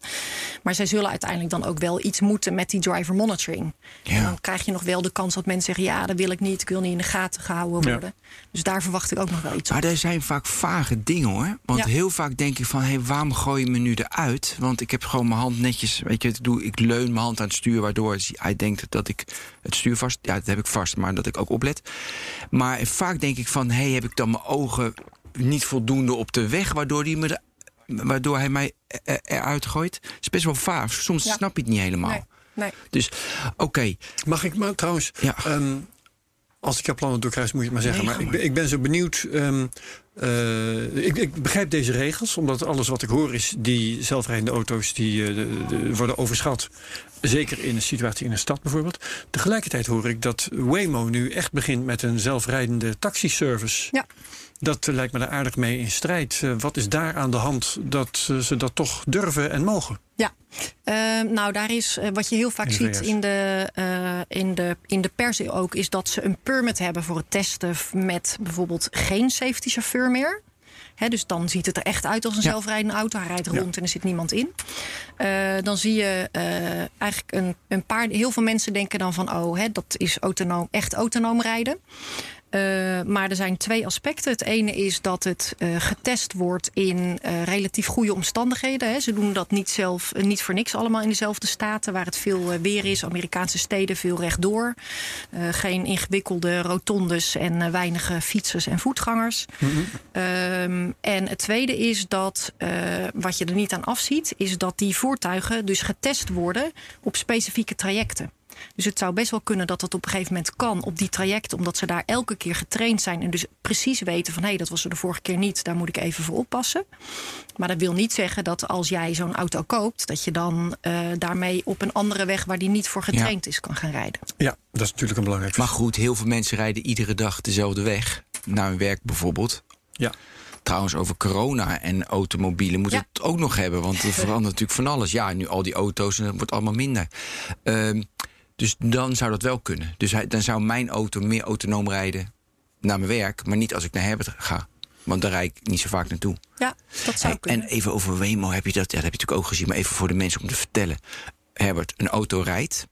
Maar zij zullen uiteindelijk dan ook wel iets moeten met die driver monitoring. Ja. En dan krijg je nog wel de kans dat mensen zeggen: ja, dat wil ik niet, ik wil niet in de gaten gehouden Ja. worden. Dus daar verwacht ik ook nog wel iets op. Maar er zijn vaak vage dingen hoor. Want Ja. heel vaak denk ik van, hé, waarom gooi je me nu eruit? Want ik heb gewoon mijn hand netjes, weet je, ik doe, ik leun mijn hand aan het stuur, waardoor hij denkt dat ik het stuur vast, ja, dat heb ik vast, maar dat ik ook oplet. Maar vaak denk ik van, hé, heb ik dan mijn ogen niet voldoende op de weg, waardoor hij me waardoor hij mij er- eruit gooit? Het is best wel vaag. Soms Ja. snap je het niet helemaal. Nee, nee. Dus, oké, Mag ik maar trouwens, Ja. ehm, als ik jouw plannen doorkruis, moet je het maar zeggen. Nee, maar ik ben, ik ben zo benieuwd. ehm, eh, ik, ik begrijp deze regels, omdat alles wat ik hoor is die zelfrijdende auto's die eh, de- de- worden overschat. Zeker in een situatie in een stad bijvoorbeeld. Tegelijkertijd hoor ik dat Waymo nu echt begint met een zelfrijdende taxiservice. Ja. Dat eh, lijkt me daar aardig mee in strijd. Eh, wat is daar aan de hand dat eh, ze dat toch durven en mogen? Ja, Ehm, nou daar is wat je heel vaak In ziet in de, in, de, in de pers ook, is dat ze een permit hebben voor het testen met bijvoorbeeld geen safety chauffeur meer. Dus dan ziet het er echt uit als een Ja. zelfrijdende auto. Hij rijdt rond en er zit niemand in. Dan zie je eigenlijk een, een paar. Heel veel mensen denken dan van: oh, dat is autonoom, echt autonoom rijden. Eh, maar er zijn twee aspecten. Het ene is dat het eh, getest wordt in eh, relatief goede omstandigheden. Hè. Ze doen dat niet zelf, niet voor niks allemaal in dezelfde staten waar het veel weer is. Amerikaanse steden veel rechtdoor. Geen ingewikkelde rotondes en weinige fietsers en voetgangers. Ehm, en het tweede is dat, wat je er niet aan afziet, is dat die voertuigen dus getest worden op specifieke trajecten. Dus het zou best wel kunnen dat dat op een gegeven moment kan op die trajecten, omdat ze daar elke keer getraind zijn en dus precies weten van hé, hey, dat was er de vorige keer niet, daar moet ik even voor oppassen. Maar dat wil niet zeggen dat als jij zo'n auto koopt, dat je dan eh, daarmee op een andere weg waar die niet voor getraind is kan gaan rijden. Ja, dat is natuurlijk een belangrijk maar goed, heel veel mensen rijden iedere dag dezelfde weg. Naar hun werk bijvoorbeeld. Ja. Trouwens, over corona en automobielen moeten we Ja. het ook nog hebben. Want er verandert natuurlijk van alles. Ja, nu al die auto's en het wordt allemaal minder. Ehm, dus dan zou dat wel kunnen. Dus hij, dan zou mijn auto meer autonoom rijden naar mijn werk. Maar niet als ik naar Herbert ga. Want daar rijd ik niet zo vaak naartoe. Ja, dat zou Hey, kunnen. en even over Waymo heb je dat. Ja, dat heb je natuurlijk ook gezien. Maar even voor de mensen om te vertellen. Herbert, een auto rijdt.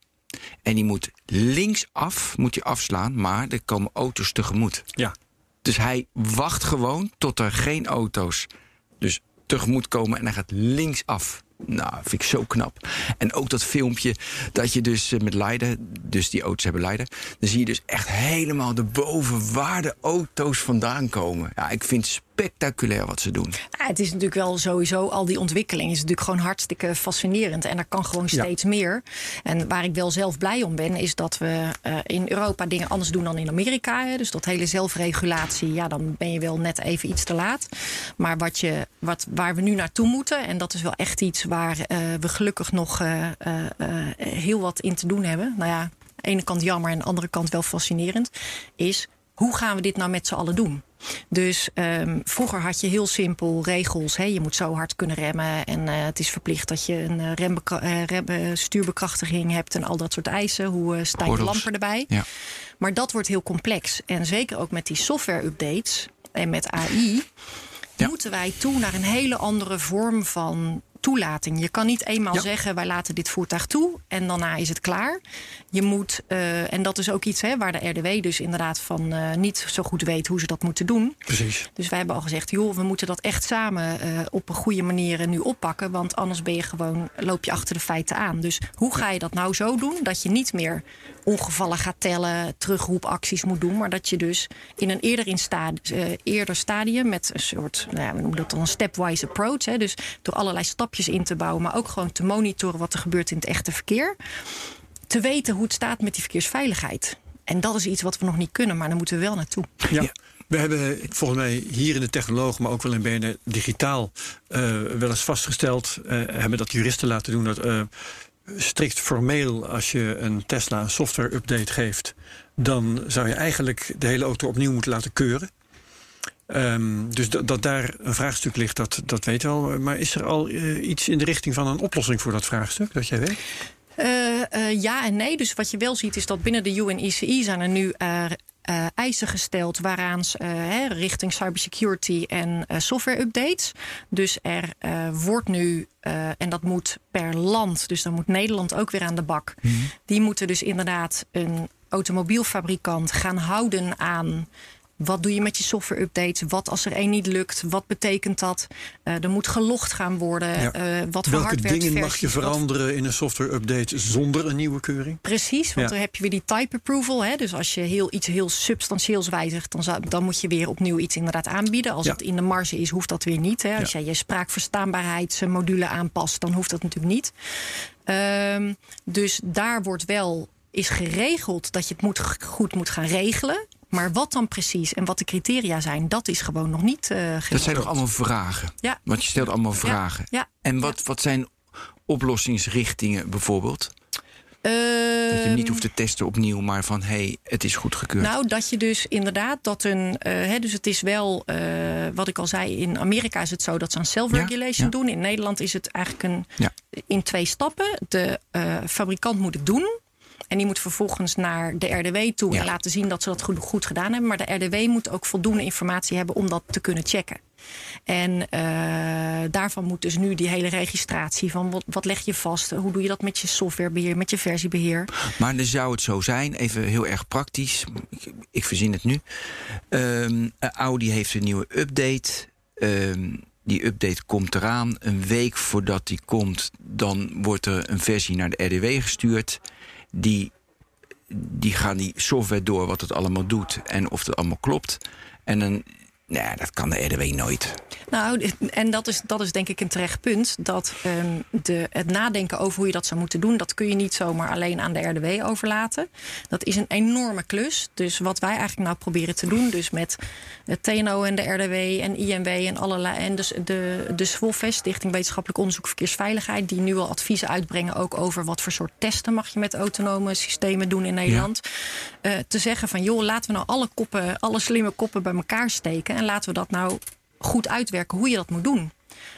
En die moet linksaf moet je afslaan. Maar er komen auto's tegemoet. Ja. Dus hij wacht gewoon tot er geen auto's dus tegemoet komen en hij gaat linksaf. Nou, vind ik zo knap. En ook dat filmpje dat je dus eh, met Leiden, dus die auto's hebben Leiden, dan zie je dus echt helemaal de boven waar de auto's vandaan komen. Ja, ik vind spectaculair wat ze doen. Ja, het is natuurlijk wel sowieso, al die ontwikkeling is natuurlijk gewoon hartstikke fascinerend. En er kan gewoon Ja. steeds meer. En waar ik wel zelf blij om ben, is dat we eh, in Europa dingen anders doen dan in Amerika. Hè. Dus dat hele zelfregulatie, ja, dan ben je wel net even iets te laat. Maar wat je, wat, waar we nu naartoe moeten, en dat is wel echt iets waar eh, we gelukkig nog eh, heel wat in te doen hebben. Nou ja, aan de ene kant jammer en aan de andere kant wel fascinerend. Is hoe gaan we dit nou met z'n allen doen? Dus ehm, vroeger had je heel simpel regels. Hè? Je moet zo hard kunnen remmen. En eh, het is verplicht dat je een eh, rembekra- eh, rem- stuurbekrachtiging hebt. En al dat soort eisen. Hoe eh staan je lampen erbij? Ja. Maar dat wordt heel complex. En zeker ook met die software-updates en met AI... Ja. moeten wij toe naar een hele andere vorm van toelating. Je kan niet eenmaal Ja. zeggen, wij laten dit voertuig toe... en daarna is het klaar. Je moet, eh, en dat is ook iets hè, waar de RDW dus inderdaad van eh, niet zo goed weet... hoe ze dat moeten doen. Precies. Dus wij hebben al gezegd, joh, we moeten dat echt samen eh, op een goede manier nu oppakken. Want anders ben je gewoon, loop je achter de feiten aan. Dus hoe ga je dat nou zo doen? Dat je niet meer ongevallen gaat tellen, terugroepacties moet doen. Maar dat je dus in een eerder, in sta- eh, eerder stadium met een soort, nou ja, we noemen dat dan een stepwise approach. Hè, dus door allerlei stapjes in te bouwen, maar ook gewoon te monitoren wat er gebeurt in het echte verkeer. Te weten hoe het staat met die verkeersveiligheid. En dat is iets wat we nog niet kunnen, maar daar moeten we wel naartoe. Ja. Ja. We hebben volgens mij hier in de technoloog, maar ook wel in BNR digitaal eh, wel eens vastgesteld, eh, hebben dat juristen laten doen, dat eh, strikt formeel als je een Tesla een software update geeft, dan zou je eigenlijk de hele auto opnieuw moeten laten keuren. Ehm, dus dat, daar een vraagstuk ligt, dat, dat weet wel. Maar is er al eh, iets in de richting van een oplossing voor dat vraagstuk, dat jij weet? Eh, eh, ja en nee. Dus wat je wel ziet is dat binnen de UNICE zijn er nu eh, eisen gesteld waaraan hè, richting cybersecurity en eh, software updates. Dus er wordt nu, en dat moet per land, dus dan moet Nederland ook weer aan de bak. Die moeten dus inderdaad een automobielfabrikant gaan houden aan. Wat doe je met je software updates? Wat als er één niet lukt? Wat betekent dat? Eh, er moet gelogd gaan worden. Ja. Eh, wat voor Welke dingen mag je veranderen in een software update zonder een nieuwe keuring? Precies, want Ja. dan heb je weer die type approval. Hè? Dus als je heel, iets heel substantieels wijzigt, dan, zou, dan moet je weer opnieuw iets inderdaad aanbieden. Als Ja. het in de marge is, hoeft dat weer niet. Hè? Als jij je spraakverstaanbaarheidsmodule aanpast, dan hoeft dat natuurlijk niet. Ehm, dus daar wordt wel is geregeld dat je het moet, goed moet gaan regelen. Maar wat dan precies en wat de criteria zijn, dat is gewoon nog niet geregeld. Dat zijn toch allemaal vragen? Ja. Want je stelt allemaal vragen. Ja. En wat, wat zijn oplossingsrichtingen bijvoorbeeld? Dat je hem Ehm, niet hoeft te testen opnieuw, maar van hé, hey, het is goedgekeurd. Nou, dat je dus inderdaad dat een. eh, hè, dus het is wel, eh, wat ik al zei, in Amerika is het zo dat ze aan self-regulation Ja, ja. doen. In Nederland is het eigenlijk een, Ja. in twee stappen. De fabrikant moet het doen. En die moet vervolgens naar de RDW toe Ja. en laten zien dat ze dat goed, goed gedaan hebben. Maar de RDW moet ook voldoende informatie hebben om dat te kunnen checken. En eh, daarvan moet dus nu die hele registratie van wat, wat leg je vast? Hoe doe je dat met je softwarebeheer, met je versiebeheer? Maar dan zou het zo zijn, even heel erg praktisch. Ik, ik verzin het nu. Ehm, Audi heeft een nieuwe update. Ehm, die update komt eraan. Een week voordat die komt, dan wordt er een versie naar de RDW gestuurd. Die, die gaan die software door wat het allemaal doet en of het allemaal klopt. En dan, nou ja, dat kan de RDW nooit. Nou, en dat is, dat is denk ik een terecht punt. Dat ehm, de, het nadenken over hoe je dat zou moeten doen, dat kun je niet zomaar alleen aan de RDW overlaten. Dat is een enorme klus. Dus wat wij eigenlijk nou proberen te doen, dus met het TNO en de RDW en INW en allerlei. En dus de, de SWOFES, Stichting Wetenschappelijk Onderzoek Verkeersveiligheid, die nu al adviezen uitbrengen ook over wat voor soort testen mag je met autonome systemen doen in Nederland. Eh, te zeggen van joh, laten we nou alle koppen, alle slimme koppen bij elkaar steken en laten we dat nou goed uitwerken hoe je dat moet doen.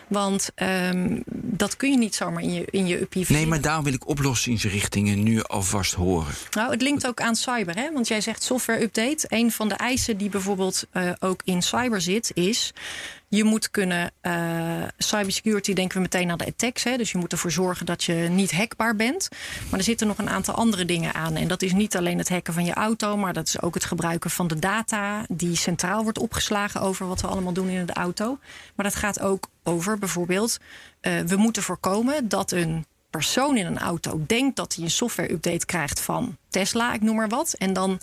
Want ehm, dat kun je niet zomaar in je, in je uppie Nee, maar daarom wil ik oplossingsrichtingen nu alvast horen. Nou, het linkt ook aan cyber, hè? Want jij zegt software update. Een van de eisen die bijvoorbeeld eh, ook in cyber zit, is. Je moet kunnen, uh, cybersecurity denken we meteen aan de attacks. Hè? Dus je moet ervoor zorgen dat je niet hackbaar bent. Maar er zitten nog een aantal andere dingen aan. En dat is niet alleen het hacken van je auto, maar dat is ook het gebruiken van de data die centraal wordt opgeslagen over wat we allemaal doen in de auto. Maar dat gaat ook over bijvoorbeeld, uh, we moeten voorkomen dat een persoon in een auto denkt dat hij een software-update krijgt van Tesla, ik noem maar wat. En dan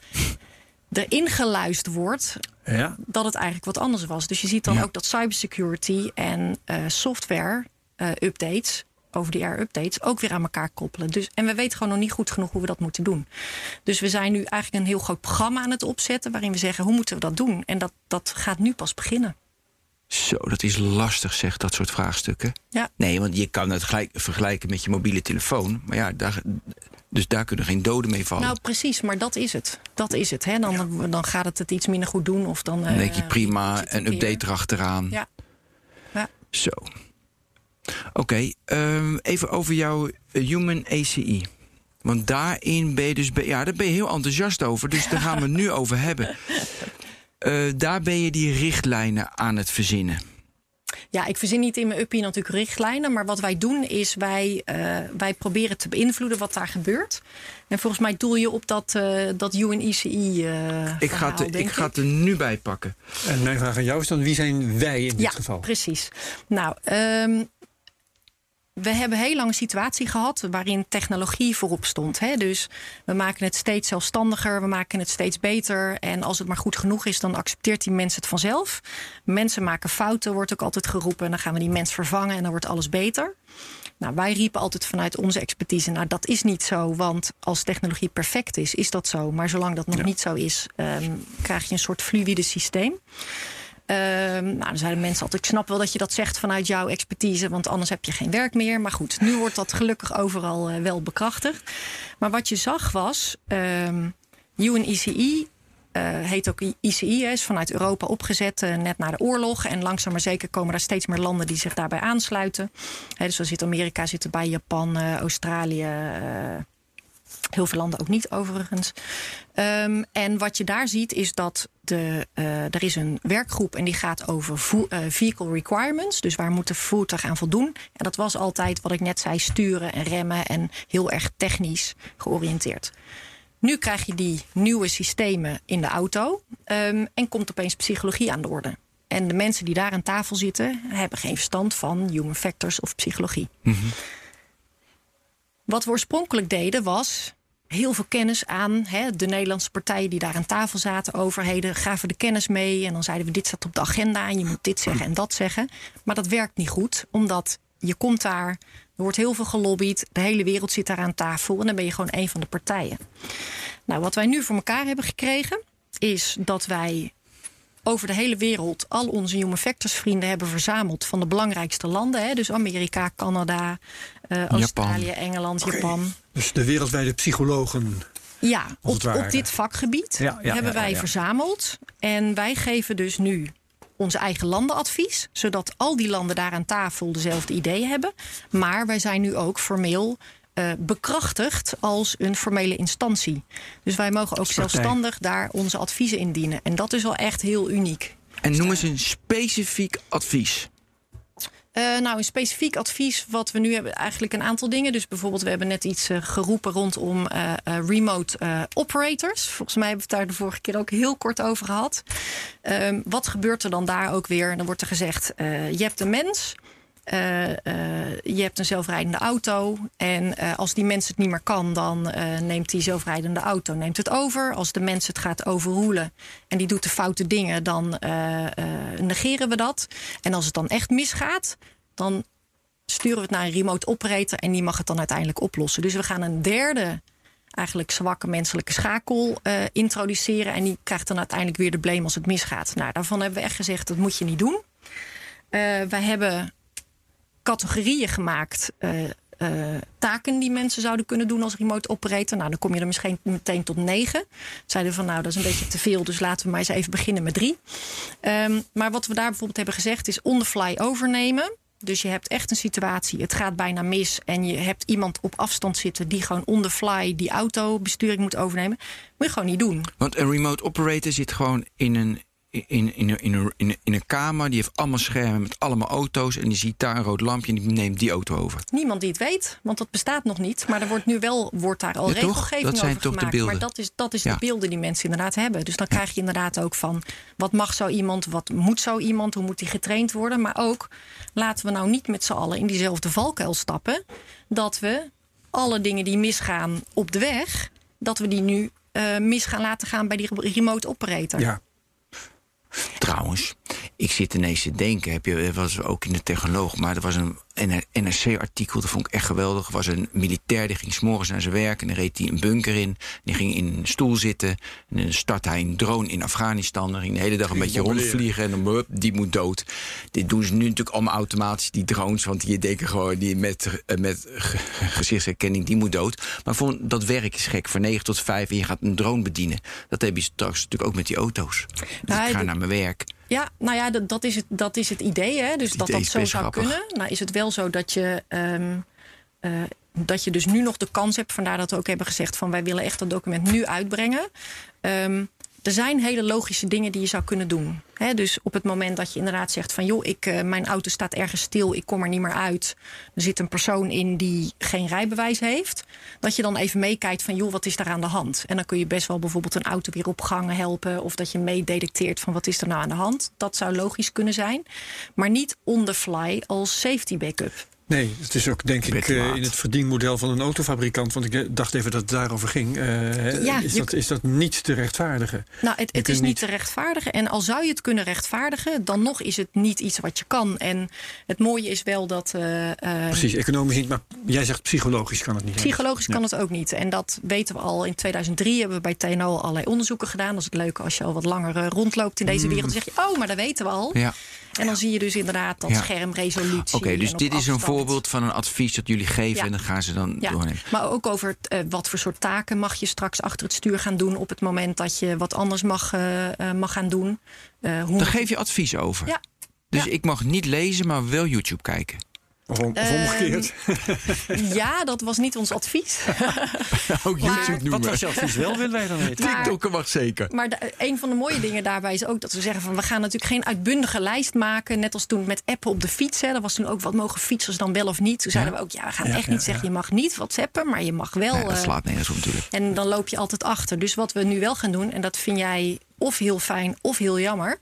erin geluisterd wordt ja. dat het eigenlijk wat anders was. Dus je ziet dan ook dat cybersecurity en uh, software uh, updates over die air updates ook weer aan elkaar koppelen. Dus, en we weten gewoon nog niet goed genoeg hoe we dat moeten doen. Dus we zijn nu eigenlijk een heel groot programma aan het opzetten waarin we zeggen hoe moeten we dat doen? En dat, dat gaat nu pas beginnen. Zo, dat is lastig, zeg, dat soort vraagstukken. Ja. Nee, want je kan het gelijk vergelijken met je mobiele telefoon. Maar ja, daar, dus daar kunnen geen doden mee vallen. Nou, precies, maar dat is het. Dat is het. Hè? Dan, dan gaat het het iets minder goed doen. Of dan, dan denk je prima, een update erachteraan. Ja. ja. Zo. Oké, um, even over jouw Human ACI. Want daarin ben je dus ja, daar ben je heel enthousiast over. Dus daar gaan we het nu over hebben. Uh, daar ben je die richtlijnen aan het verzinnen. Ja, ik verzin niet in mijn uppie natuurlijk richtlijnen. Maar wat wij doen is wij, uh, wij proberen te beïnvloeden wat daar gebeurt. En volgens mij doel je op dat, uh, dat UNICI. Uh, ik ga, het, ik ga het er nu bij pakken. En mijn vraag aan jou is dan: wie zijn wij in dit ja, geval? Precies. Nou, um, we hebben heel lang een situatie gehad waarin technologie voorop stond. Hè? Dus we maken het steeds zelfstandiger, we maken het steeds beter. En als het maar goed genoeg is, dan accepteert die mens het vanzelf. Mensen maken fouten, wordt ook altijd geroepen. En dan gaan we die mens vervangen en dan wordt alles beter. Nou, wij riepen altijd vanuit onze expertise, nou dat is niet zo, want als technologie perfect is, is dat zo. Maar zolang dat nog ja. niet zo is, um, krijg je een soort fluïde systeem. Um, nou, dan zeiden mensen altijd: Ik snap wel dat je dat zegt vanuit jouw expertise, want anders heb je geen werk meer. Maar goed, nu wordt dat gelukkig overal uh, wel bekrachtigd. Maar wat je zag was: um, uh, heet ook ICI, is vanuit Europa opgezet uh, net na de oorlog. En langzaam maar zeker komen er steeds meer landen die zich daarbij aansluiten. He, dus zo zit Amerika zit erbij, Japan, Australië. Heel veel landen ook niet overigens. Um, en wat je daar ziet is dat de, er is een werkgroep en die gaat over vehicle requirements. Dus waar moet de voertuig aan voldoen? En dat was altijd wat ik net zei, sturen en remmen en heel erg technisch georiënteerd. Nu krijg je die nieuwe systemen in de auto um, en komt opeens psychologie aan de orde. En de mensen die daar aan tafel zitten, hebben geen verstand van human factors of psychologie. -hmm. Wat we oorspronkelijk deden was heel veel kennis aan hè, de Nederlandse partijen die daar aan tafel zaten, overheden, gaven de kennis mee. En dan zeiden we: dit staat op de agenda en je moet dit zeggen en dat zeggen. Maar dat werkt niet goed, omdat je komt daar, er wordt heel veel gelobbyd, de hele wereld zit daar aan tafel en dan ben je gewoon een van de partijen. Nou, wat wij nu voor elkaar hebben gekregen, is dat wij over de hele wereld al onze Human Factors vrienden hebben verzameld van de belangrijkste landen. Hè? Dus Amerika, Canada, uh, Australië, Japan. Engeland, okay. Japan. Dus de wereldwijde psychologen. Ja, op, op, dit vakgebied ja, ja, hebben wij verzameld. En wij geven dus nu ons eigen landenadvies, zodat al die landen daar aan tafel dezelfde ideeën hebben. Maar wij zijn nu ook formeel uh, bekrachtigd als een formele instantie. Dus wij mogen ook zelfstandig daar onze adviezen indienen. En dat is wel echt heel uniek. En noem eens een specifiek advies. Uh, nou, een specifiek advies wat we nu hebben, eigenlijk een aantal dingen. Dus bijvoorbeeld, we hebben net iets uh, geroepen rondom uh, remote operators. Volgens mij hebben we het daar de vorige keer ook heel kort over gehad. Ehm, wat gebeurt er dan daar ook weer? Dan wordt er gezegd: je hebt een mens. Uh, uh, je hebt een zelfrijdende auto. En uh, als die mens het niet meer kan, dan neemt die zelfrijdende auto neemt het over. Als de mens het gaat overroelen en die doet de foute dingen, dan negeren we dat. En als het dan echt misgaat, dan sturen we het naar een remote operator en die mag het dan uiteindelijk oplossen. Dus we gaan een derde eigenlijk zwakke menselijke schakel introduceren. En die krijgt dan uiteindelijk weer de blame als het misgaat. Nou, daarvan hebben we echt gezegd, dat moet je niet doen. Wij hebben categorieën gemaakt. Uh, uh, taken die mensen zouden kunnen doen als remote operator. Nou, dan kom je er misschien meteen tot negen. Zeiden van, nou, dat is een beetje te veel, dus laten we maar eens even beginnen met drie. Um, maar wat we daar bijvoorbeeld hebben gezegd is on the fly overnemen. Dus je hebt echt een situatie, het gaat bijna mis en je hebt iemand op afstand zitten die gewoon on the fly die autobesturing moet overnemen. Moet je gewoon niet doen. Want een remote operator zit gewoon in een in, in, in, in, een- in, in een kamer, die heeft allemaal schermen met allemaal auto's. En die ziet daar een rood lampje en die neemt die auto over. Niemand die het weet, want dat bestaat nog niet. Maar er wordt nu wel wordt daar al Ja, toch? regelgeving Dat zijn over toch de gemaakt. beelden? Maar dat is, dat is Ja. de beelden die mensen inderdaad hebben. Dus dan krijg je inderdaad ook van... wat mag zo iemand, wat moet zo iemand, hoe moet die getraind worden. Maar ook, laten we nou niet met z'n allen in diezelfde valkuil stappen... dat we alle dingen die misgaan op de weg... dat we die nu eh, mis gaan laten gaan bij die remote operator. Ja. Trouwens, ik zit ineens te denken, heb je, was ook in de technoloog, maar er was een NRC-artikel, dat vond ik echt geweldig. Er was een militair die ging s'morgens naar zijn werk en dan reed hij een bunker in. Die ging in een stoel zitten en dan startte hij een drone in Afghanistan. Dan ging de hele dag een beetje rondvliegen en dan hup, die moet dood. Dit doen ze nu natuurlijk allemaal automatisch, die drones, want die denken gewoon die met, eh, met ge- gezichtsherkenning, die moet dood. Maar voor, dat werk is gek, van 9 tot 5 en je gaat een drone bedienen. Dat heb je straks natuurlijk ook met die auto's. Dus Nou, ik ga naar mijn werk. Ja, nou ja, dat, dat, is, het, dat is het idee. Hè? Dus dat dat zo zou grappig. kunnen. Nou is het wel zo dat je, ehm, eh, dat je dus nu nog de kans hebt. Vandaar dat we ook hebben gezegd van wij willen echt dat document nu uitbrengen. Ehm, er zijn hele logische dingen die je zou kunnen doen. Dus op het moment dat je inderdaad zegt van joh, ik, eh, mijn auto staat ergens stil, ik kom er niet meer uit. Er zit een persoon in die geen rijbewijs heeft. Dat je dan even meekijkt van joh, wat is daar aan de hand? En dan kun je best wel bijvoorbeeld een auto weer op gang helpen. Of dat je meedetecteert van wat is er nou aan de hand. Dat zou logisch kunnen zijn. Maar niet on the fly als safety backup. Nee, het is ook denk ik eh, in het verdienmodel van een autofabrikant. Want ik eh, dacht even dat het daarover ging. eh, Ja, is, je- dat, is dat niet te rechtvaardigen? Nou, het, het is niet te rechtvaardigen. En al zou je het kunnen rechtvaardigen, dan nog is het niet iets wat je kan. En het mooie is wel dat. Precies, economisch niet. Maar jij zegt psychologisch kan het niet. Psychologisch Ja. kan het ook niet. En dat weten we al in 2003. Hebben we bij TNO al allerlei onderzoeken gedaan. Dat is het leuke als je al wat langer rondloopt in deze Mm. wereld. Dan zeg je, oh, maar dat weten we al. Ja. En dan zie je dus inderdaad dat Ja. schermresolutie. Oké, dus dit is een voorbeeld van een advies dat jullie geven Ja. en dan gaan ze dan Ja, doornemen. maar ook over eh, wat voor soort taken mag je straks achter het stuur gaan doen op het moment dat je wat anders mag, eh, eh, mag gaan doen. Eh, hoe Daar geef je advies over. Ja. Dus Ja. ik mag niet lezen, maar wel YouTube kijken. Of, om- of Ehm, omgekeerd. Ja, dat was niet ons advies. Ook Wat was je advies wel, willen wij dan weten? Maar- TikTokken mag zeker. Maar de- een van de mooie dingen daarbij is ook dat we zeggen van we gaan natuurlijk geen uitbundige lijst maken. Net als toen met appen op de fiets. Hè. Dat was toen ook wat mogen fietsers dan wel of niet. Toen zeiden we ook ja, we gaan Ja, echt ja, niet zeggen je mag niet whatsappen, maar je mag wel. Nee, dat eh, slaat nergens op natuurlijk. en dan loop je altijd achter. Dus wat we nu wel gaan doen, en dat vind jij of heel fijn of heel jammer,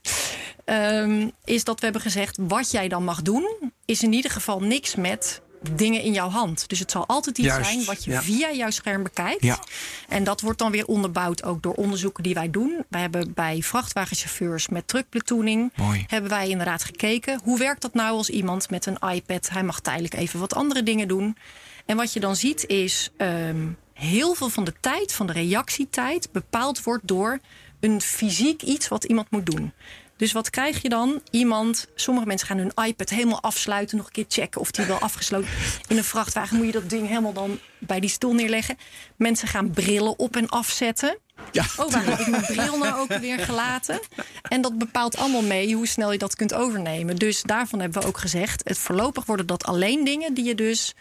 ehm, is dat we hebben gezegd: wat jij dan mag doen, is in ieder geval niks met dingen in jouw hand. Dus het zal altijd iets Juist, zijn wat je ja. via jouw scherm bekijkt. Ja. En dat wordt dan weer onderbouwd ook door onderzoeken die wij doen. Wij hebben bij vrachtwagenchauffeurs met truckplatooning... Hebben wij inderdaad gekeken... hoe werkt dat nou als iemand met een iPad... hij mag tijdelijk even wat andere dingen doen. En wat je dan ziet is... ehm, heel veel van de tijd, van de reactietijd... bepaald wordt door een fysiek iets wat iemand moet doen. Dus wat krijg je dan? Iemand, sommige mensen gaan hun iPad helemaal afsluiten, nog een keer checken of die wel afgesloten. In een vrachtwagen moet je dat ding helemaal dan bij die stoel neerleggen. Mensen gaan brillen op en afzetten. Ja. Oh, waar heb ik mijn bril nou ook weer gelaten? En dat bepaalt allemaal mee hoe snel je dat kunt overnemen. Dus daarvan hebben we ook gezegd: het voorlopig worden dat alleen dingen die je dus.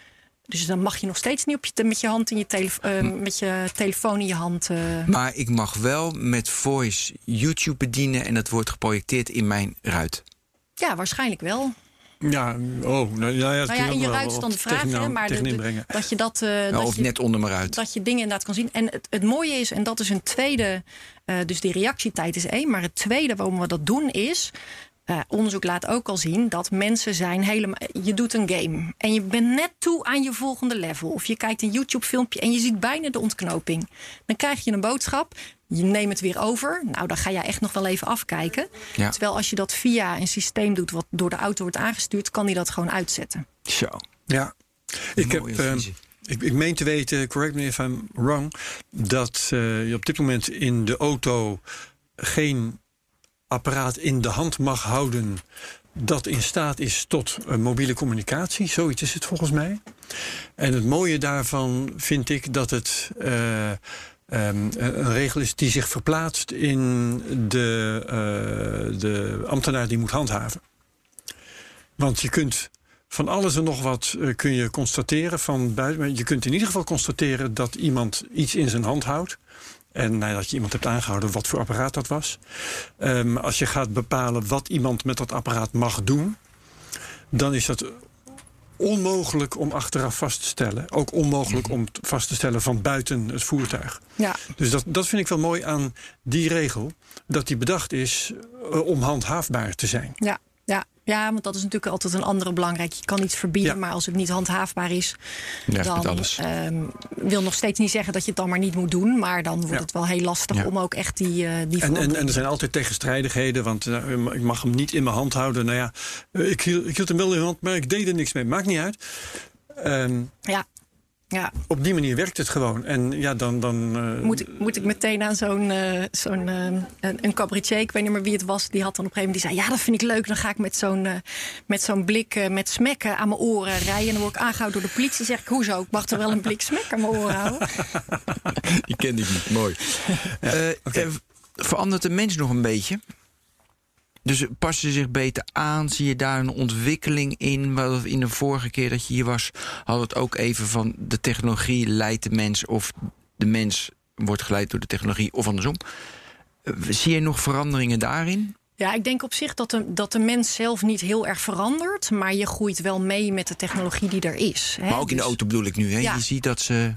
Dus dan mag je nog steeds niet op je, met je hand in je telef- eh, met je telefoon in je hand. eh, Maar ik mag wel met voice YouTube bedienen en dat wordt geprojecteerd in mijn ruit. ja, waarschijnlijk wel. Ja, oh, nou ja, ja, dat Nou ja, in je ruit is dan de vraag, hè, maar de- de- dat je dat. eh, Nou, dat of je, net onder mijn ruit. dat je dingen inderdaad kan zien. En het, het mooie is, en dat is een tweede, eh, dus die reactietijd is één. Maar het tweede waarom we dat doen is. Eh, onderzoek laat ook al zien dat mensen zijn helemaal. Je doet een game en je bent net toe aan je volgende level. Of je kijkt een YouTube-filmpje en je ziet bijna de ontknoping. Dan krijg je een boodschap. Je neemt het weer over. Nou, dan ga je echt nog wel even afkijken. Ja. Terwijl als je dat via een systeem doet wat door de auto wordt aangestuurd, kan die dat gewoon uitzetten. Zo. Ja, ik heb. Eh, adviezen. ik, ik meen te weten, correct me if I'm wrong, dat eh, je op dit moment in de auto geen apparaat in de hand mag houden dat in staat is tot eh, mobiele communicatie. Zoiets is het volgens mij. En het mooie daarvan vind ik dat het eh, ehm, een regel is die zich verplaatst in de, eh, de ambtenaar die moet handhaven. Want je kunt van alles en nog wat kun je constateren van buiten. Je kunt in ieder geval constateren dat iemand iets in zijn hand houdt. En nadat je iemand hebt aangehouden, wat voor apparaat dat was. Ehm, als je gaat bepalen wat iemand met dat apparaat mag doen, dan is dat onmogelijk om achteraf vast te stellen. Ook onmogelijk om vast te stellen van buiten het voertuig. Ja, Dus dat, dat vind ik wel mooi aan die regel. Dat die bedacht is eh, om handhaafbaar te zijn. ja, ja. Ja, want dat is natuurlijk altijd een andere belangrijk. Je kan iets verbieden, Ja. maar als het niet handhaafbaar is, Ja, dan alles. ehm, wil nog steeds niet zeggen dat je het dan maar niet moet doen. Maar dan wordt Ja. het wel heel lastig Ja. om ook echt die, eh die En, en, en er zijn altijd tegenstrijdigheden, want eh, ik mag hem niet in mijn hand houden. Nou ja, eh, ik hield, ik hield hem wel in mijn hand, maar ik deed er niks mee. Maakt niet uit. Ehm, Ja, ja. op die manier werkt het gewoon. En ja, dan. dan eh, Moet ik, moet ik meteen aan zo'n eh, zo'n eh, een, een cabaretier, ik weet niet meer wie het was, die had dan op een gegeven moment die zei: Ja, dat vind ik leuk. Dan ga ik met zo'n met zo'n blik met smekken aan mijn oren rijden. En dan word ik aangehouden door de politie. Zeg ik: Hoezo? Ik mag toch wel een blik smek aan mijn oren houden? Die kende ik niet. Mooi. Eh, eh, verandert de mens nog een beetje? Dus passen ze zich beter aan? Zie je daar een ontwikkeling in? Wat In de vorige keer dat je hier was, we het ook even van de technologie leidt de mens of de mens wordt geleid door de technologie of andersom. Eh, Zie je nog veranderingen daarin? Ja, ik denk op zich dat de, dat de mens zelf niet heel erg verandert. Maar je groeit wel mee met de technologie die er is. Hè? Maar ook in de Dus- auto bedoel ik nu. Hè? Ja. Je ziet dat ze.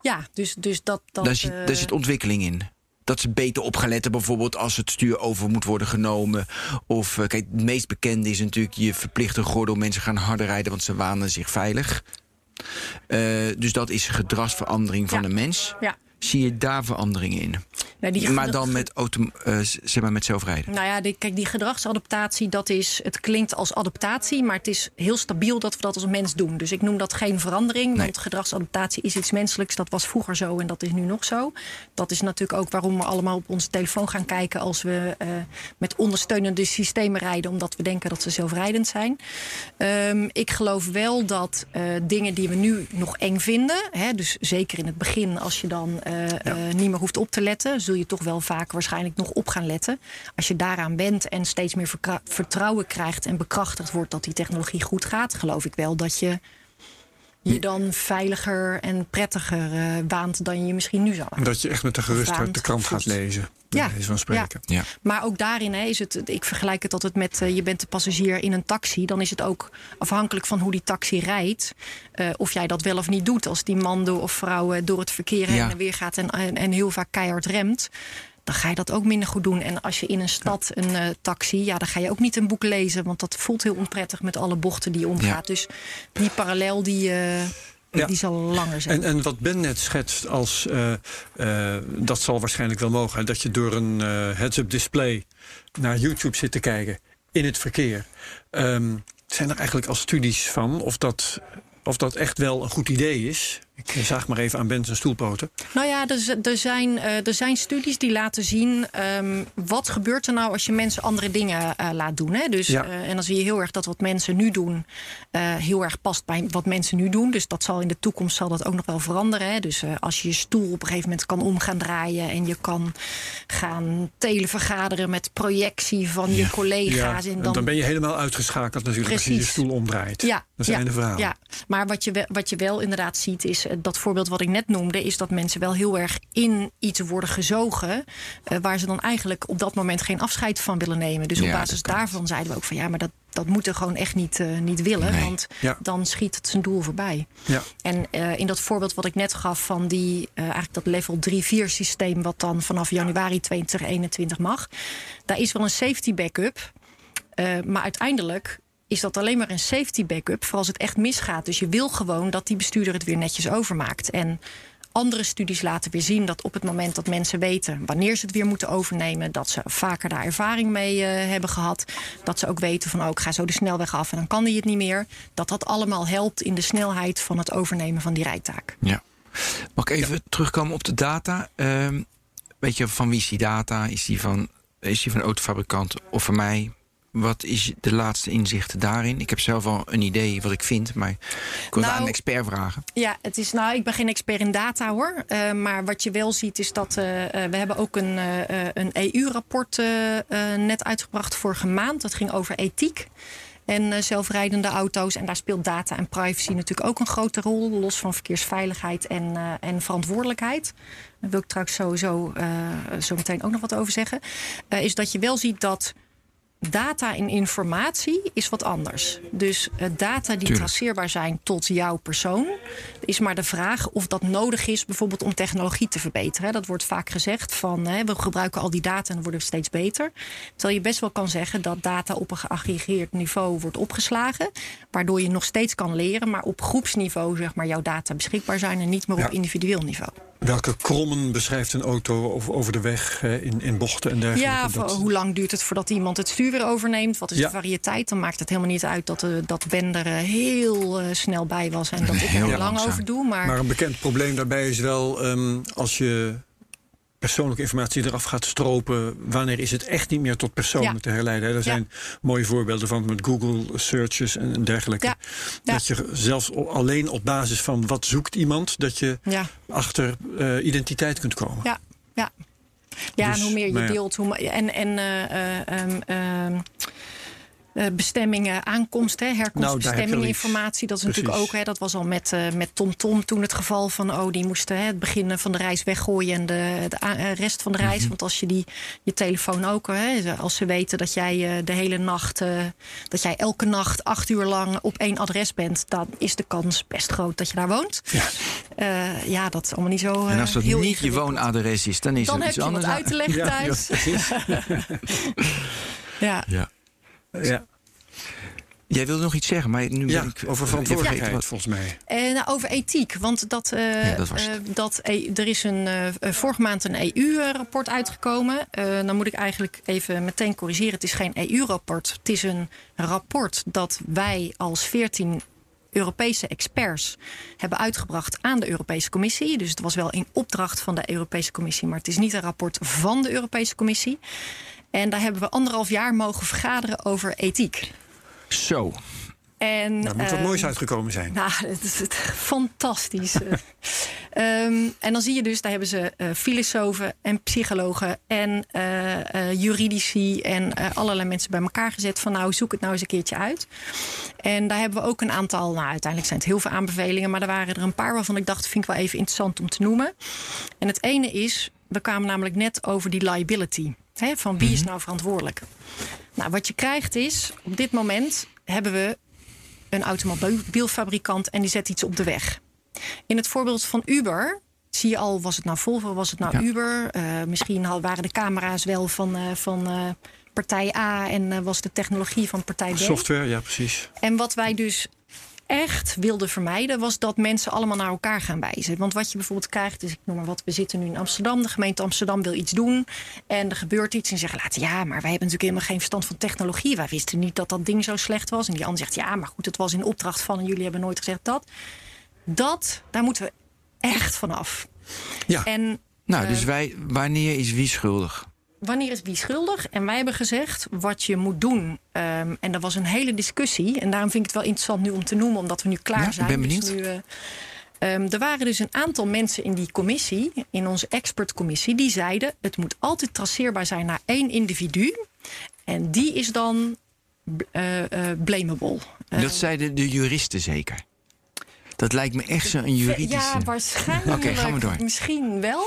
Ja, dus, dus dat. dat daar, zit, eh, daar zit ontwikkeling in. Dat ze beter op gaan letten, bijvoorbeeld als het stuur over moet worden genomen. Of, eh, kijk, het meest bekende is natuurlijk je verplichte gordel. Mensen gaan harder rijden, want ze wanen zich veilig. Eh, dus dat is gedragsverandering van Ja. de mens. Ja. Zie je daar veranderingen in? nou, die maar dan met, auto, eh, zeg maar met zelfrijden. Nou ja, die, kijk, die gedragsadaptatie, dat is, het klinkt als adaptatie, maar het is heel stabiel dat we dat als mens doen. Dus ik noem dat geen verandering, Nee. want gedragsadaptatie is iets menselijks. Dat was vroeger zo en dat is nu nog zo. Dat is natuurlijk ook waarom we allemaal op onze telefoon gaan kijken als we eh, met ondersteunende systemen rijden, omdat we denken dat ze zelfrijdend zijn. Ehm, ik geloof wel dat eh, dingen die we nu nog eng vinden, hè, dus zeker in het begin, als je dan eh, niet meer hoeft op te letten, zul je toch wel vaak waarschijnlijk nog op gaan letten. Als je daaraan bent en steeds meer vertrouwen krijgt en bekrachtigd wordt dat die technologie goed gaat, geloof ik wel dat je je dan veiliger en prettiger eh, waant dan je misschien nu zou. Dat je echt met de gerustheid Waant, de krant gaat lezen. Bij Ja, wijze van spreken. Ja. Maar ook daarin hè, is het, ik vergelijk het altijd met eh, je bent de passagier in een taxi. Dan is het ook afhankelijk van hoe die taxi rijdt. eh, of jij dat wel of niet doet. Als die man door, of vrouw eh, door het verkeer heen Ja. en weer gaat en, en, en heel vaak keihard remt. Dan ga je dat ook minder goed doen. En als je in een stad een eh, taxi, ja, dan ga je ook niet een boek lezen. Want dat voelt heel onprettig met alle bochten die je omgaat. Dus die parallel die, eh, Ja. die zal langer zijn. En, en wat Ben net schetst als, eh, eh, dat zal waarschijnlijk wel mogen, hè, dat je door een eh, heads-up display naar YouTube zit te kijken in het verkeer. Ehm, zijn er eigenlijk al studies van of dat, of dat echt wel een goed idee is? Ik zaag maar even aan Ben zijn stoelpoten. Nou ja, er, er, zijn, eh, er zijn studies die laten zien... ehm, wat gebeurt er nou als je mensen andere dingen eh, laat doen. Hè? Dus, Ja. eh, en dan zie je heel erg dat wat mensen nu doen... heel erg past bij wat mensen nu doen. Dus dat zal in de toekomst zal dat ook nog wel veranderen. Hè? Dus als je je stoel op een gegeven moment kan om gaan draaien... en je kan gaan televergaderen met projectie van je collega's... en dan, dan, ben je helemaal uitgeschakeld natuurlijk als je je stoel omdraait. Ja, dat het einde verhaal. Ja, maar wat je, wat je wel inderdaad ziet is eh, dat voorbeeld wat ik net noemde, is dat mensen wel heel erg in iets worden gezogen. eh, waar ze dan eigenlijk op dat moment geen afscheid van willen nemen. Dus op Ja, basis daarvan zeiden we ook van ja, maar dat, dat moeten we gewoon echt niet, eh, niet willen. Nee. Want Ja. dan schiet het zijn doel voorbij. Ja. En eh, in dat voorbeeld wat ik net gaf van die, eh, eigenlijk dat level 3-4 systeem, wat dan vanaf januari 2021 mag, daar is wel een safety backup. Eh, maar uiteindelijk is dat alleen maar een safety backup voor als het echt misgaat. Dus je wil gewoon dat die bestuurder het weer netjes overmaakt. En andere studies laten weer zien dat op het moment dat mensen weten wanneer ze het weer moeten overnemen, dat ze vaker daar ervaring mee eh, hebben gehad. Dat ze ook weten van oh, ik ga zo de snelweg af en dan kan die het niet meer. Dat dat allemaal helpt in de snelheid van het overnemen van die rijtaak. Ja. Mag ik even terugkomen op de data? Ehm, weet je, van wie is die data? Is die van, is die van autofabrikant of van mij? Wat is de laatste inzichten daarin? Ik heb zelf al een idee wat ik vind, maar ik wil Nou, aan een expert vragen. Ja, het is, nou, ik ben geen expert in data hoor. Eh, maar wat je wel ziet is dat eh, eh, we hebben ook een, een EU-rapport net uitgebracht vorige maand. Dat ging over ethiek. en zelfrijdende auto's. En daar speelt data en privacy natuurlijk ook een grote rol, los van verkeersveiligheid en, en verantwoordelijkheid. Daar wil ik trouwens sowieso zo meteen ook nog wat over zeggen. Is dat je wel ziet dat data en informatie is wat anders. Dus eh, data die Tuurlijk. traceerbaar zijn tot jouw persoon, is maar de vraag of dat nodig is, bijvoorbeeld om technologie te verbeteren. Dat wordt vaak gezegd van hè, we gebruiken al die data en dan worden we steeds beter. Terwijl je best wel kan zeggen dat data op een geaggregeerd niveau wordt opgeslagen, waardoor je nog steeds kan leren, maar op groepsniveau zeg maar jouw data beschikbaar zijn en niet meer Ja. op individueel niveau. Welke krommen beschrijft een auto over, de weg eh, in, in bochten en dergelijke? Ja, Dat- hoe lang duurt het voordat iemand het stuur weer overneemt? Wat is Ja. de variëteit? Dan maakt het helemaal niet uit dat, de, dat Ben er eh, heel eh, snel bij was en dat ik er Heel heel lang langzaam. over doe. Maar, Maar een bekend probleem daarbij is wel ehm, als je persoonlijke informatie eraf gaat stropen, wanneer is het echt niet meer tot personen Ja. te herleiden? Er zijn mooie voorbeelden van met Google searches en dergelijke. Ja. Dat je zelfs alleen op basis van wat zoekt iemand, dat je achter eh, identiteit kunt komen. ja, ja. Ja, Dus, en hoe meer je maar ja. deelt, hoe en, en eh, eh, ehm, ehm, eh, bestemmingen, aankomst, hè, herkomst, Nou, heb je informatie. Dat is Precies. natuurlijk ook, hè, dat was al met, eh, met Tom Tom toen het geval van, oh, die moesten hè, het begin van de reis weggooien en de, de eh, rest van de reis. Mhm. Want als je die, je telefoon ook, hè, als ze weten dat jij eh, de hele nacht, eh, dat jij elke nacht acht uur lang op één adres bent, dan is de kans best groot dat je daar woont. Ja. Eh, ja, dat is allemaal niet zo. En als eh, dat heel niet je woonadres is, dan is Dan het heb iets je wat anders. uit te leggen thuis. ja. Ja. Ja. Ja. Jij wilde nog iets zeggen, maar nu Ja, ben ik over eh, verantwoordelijkheid volgens mij. En nou, over ethiek, want dat, eh, Ja, dat eh, dat e- er is een, eh, eh, vorige maand een EU-rapport uitgekomen. Eh, dan moet ik eigenlijk even meteen corrigeren. Het is geen EU-rapport. Het is een rapport dat wij als 14 Europese experts hebben uitgebracht aan de Europese Commissie. Dus het was wel in opdracht van de Europese Commissie, maar het is niet een rapport van de Europese Commissie. En daar hebben we anderhalf jaar mogen vergaderen over ethiek. Zo. En, Daar moet wat ehm, moois uitgekomen zijn. nou, het is het, fantastisch. Ehm, en dan zie je dus, daar hebben ze eh, filosofen en psychologen en eh, eh, juridici en eh, allerlei mensen bij elkaar gezet van nou, zoek het nou eens een keertje uit. En daar hebben we ook een aantal, nou uiteindelijk zijn het heel veel aanbevelingen, maar er waren er een paar waarvan ik dacht, vind ik wel even interessant om te noemen. En het ene is, we kwamen namelijk net over die liability. Hè, van wie is nou verantwoordelijk? Nou, wat je krijgt is, op dit moment hebben we een automobielfabrikant en die zet iets op de weg. In het voorbeeld van Uber zie je al, was het nou Volvo, was het nou Ja. Uber? Eh, misschien al waren de camera's wel van, eh, van eh, partij A en was de technologie van partij B. Software, ja precies. En wat wij dus echt wilden vermijden, was dat mensen allemaal naar elkaar gaan wijzen. Want wat je bijvoorbeeld krijgt, is ik noem maar wat, we zitten nu in Amsterdam. De gemeente Amsterdam wil iets doen. En er gebeurt iets. En ze zeggen later, ja, maar wij hebben natuurlijk helemaal geen verstand van technologie. Wij wisten niet dat dat ding zo slecht was. En die ander zegt, ja, maar goed, het was in opdracht van. En jullie hebben nooit gezegd dat. Dat, daar moeten we echt vanaf. Ja. En Nou, dus Eh. wij, wanneer is wie schuldig? Wanneer is wie schuldig? En wij hebben gezegd wat je moet doen. Ehm, en dat was een hele discussie. En daarom vind ik het wel interessant nu om te noemen, omdat we nu klaar Ja, ik zijn. ben Dus benieuwd. nu, eh, ehm, er waren dus een aantal mensen in die commissie, in onze expertcommissie, die zeiden: het moet altijd traceerbaar zijn naar één individu. En die is dan eh, blamable. Dat zeiden de juristen zeker. Dat lijkt me echt zo'n juridische... Ja, waarschijnlijk. Oké, gaan we door. Misschien wel.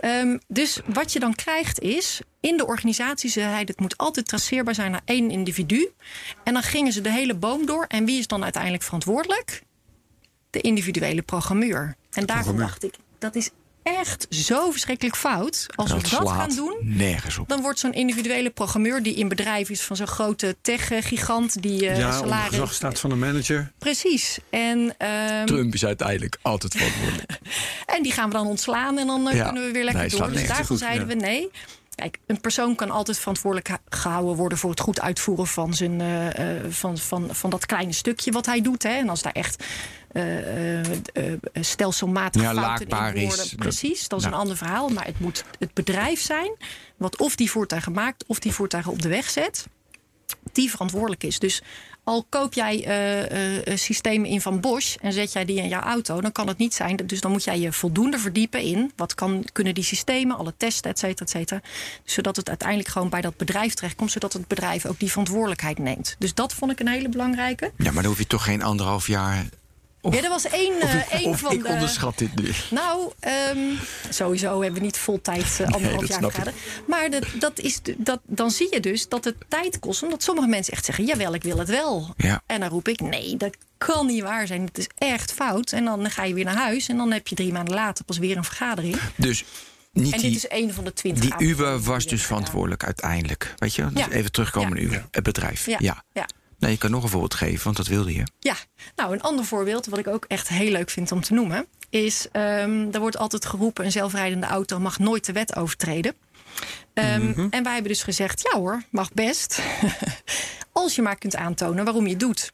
Ehm, dus wat je dan krijgt is... in de organisatie zei hij... het moet altijd traceerbaar zijn naar één individu. En dan gingen ze de hele boom door. En wie is dan uiteindelijk verantwoordelijk? De individuele programmeur. En daarom dacht ik... dat is echt zo verschrikkelijk fout. Als we dat gaan doen... nergens op. Dan wordt zo'n individuele programmeur die in bedrijf is van zo'n grote tech-gigant die eh ja, salaris. gezag staat van de manager. Precies. En, ehm, Trump is uiteindelijk altijd verantwoordelijk. En die gaan we dan ontslaan en dan eh, Ja. kunnen we weer lekker Nee, door. Dus daarvan goed, zeiden ja. we nee. Kijk, een persoon kan altijd verantwoordelijk gehouden worden voor het goed uitvoeren van, zijn, eh, eh, van, van, van dat kleine stukje wat hij doet. Hè. En als daar echt eh, eh, eh, stelselmatig Ja, fouten laakbaar in is. worden. Precies, dat is een ander verhaal. Maar het moet het bedrijf zijn wat of die voertuigen maakt of die voertuigen op de weg zet. die verantwoordelijk is. Dus al koop jij eh, eh, systemen in van Bosch en zet jij die in jouw auto, dan kan het niet zijn. Dus dan moet jij je voldoende verdiepen in wat kan, kunnen die systemen, alle testen, et cetera, et cetera. Zodat het uiteindelijk gewoon bij dat bedrijf terechtkomt, zodat het bedrijf ook die verantwoordelijkheid neemt. Dus dat vond ik een hele belangrijke. Ja, maar dan hoef je toch geen anderhalf jaar. Of, ja, er was één, of, eh, één of van ik de. onderschat dit nu. Nou, ehm, sowieso hebben we niet vol tijd uh, anderhalf jaar gehad. Maar de, dat is, dat, dan zie je dus dat het tijd kost. Omdat sommige mensen echt zeggen, jawel, ik wil het wel. Ja. En dan roep ik, nee, dat kan niet waar zijn. Het is echt fout. En dan ga je weer naar huis. En dan heb je drie maanden later pas weer een vergadering. Dus niet En dit die, is een van de twintig die Uber die was dus verantwoordelijk uiteindelijk. Weet je? Dus Ja. even terugkomen Ja. Uber, het bedrijf. Ja, ja. Nou, je kan nog een voorbeeld geven, want dat wilde je. Ja, nou een ander voorbeeld wat ik ook echt heel leuk vind om te noemen... is, ehm er wordt altijd geroepen... een zelfrijdende auto mag nooit de wet overtreden. Ehm, Mhm. En wij hebben dus gezegd, ja hoor, mag best. Als je maar kunt aantonen waarom je het doet.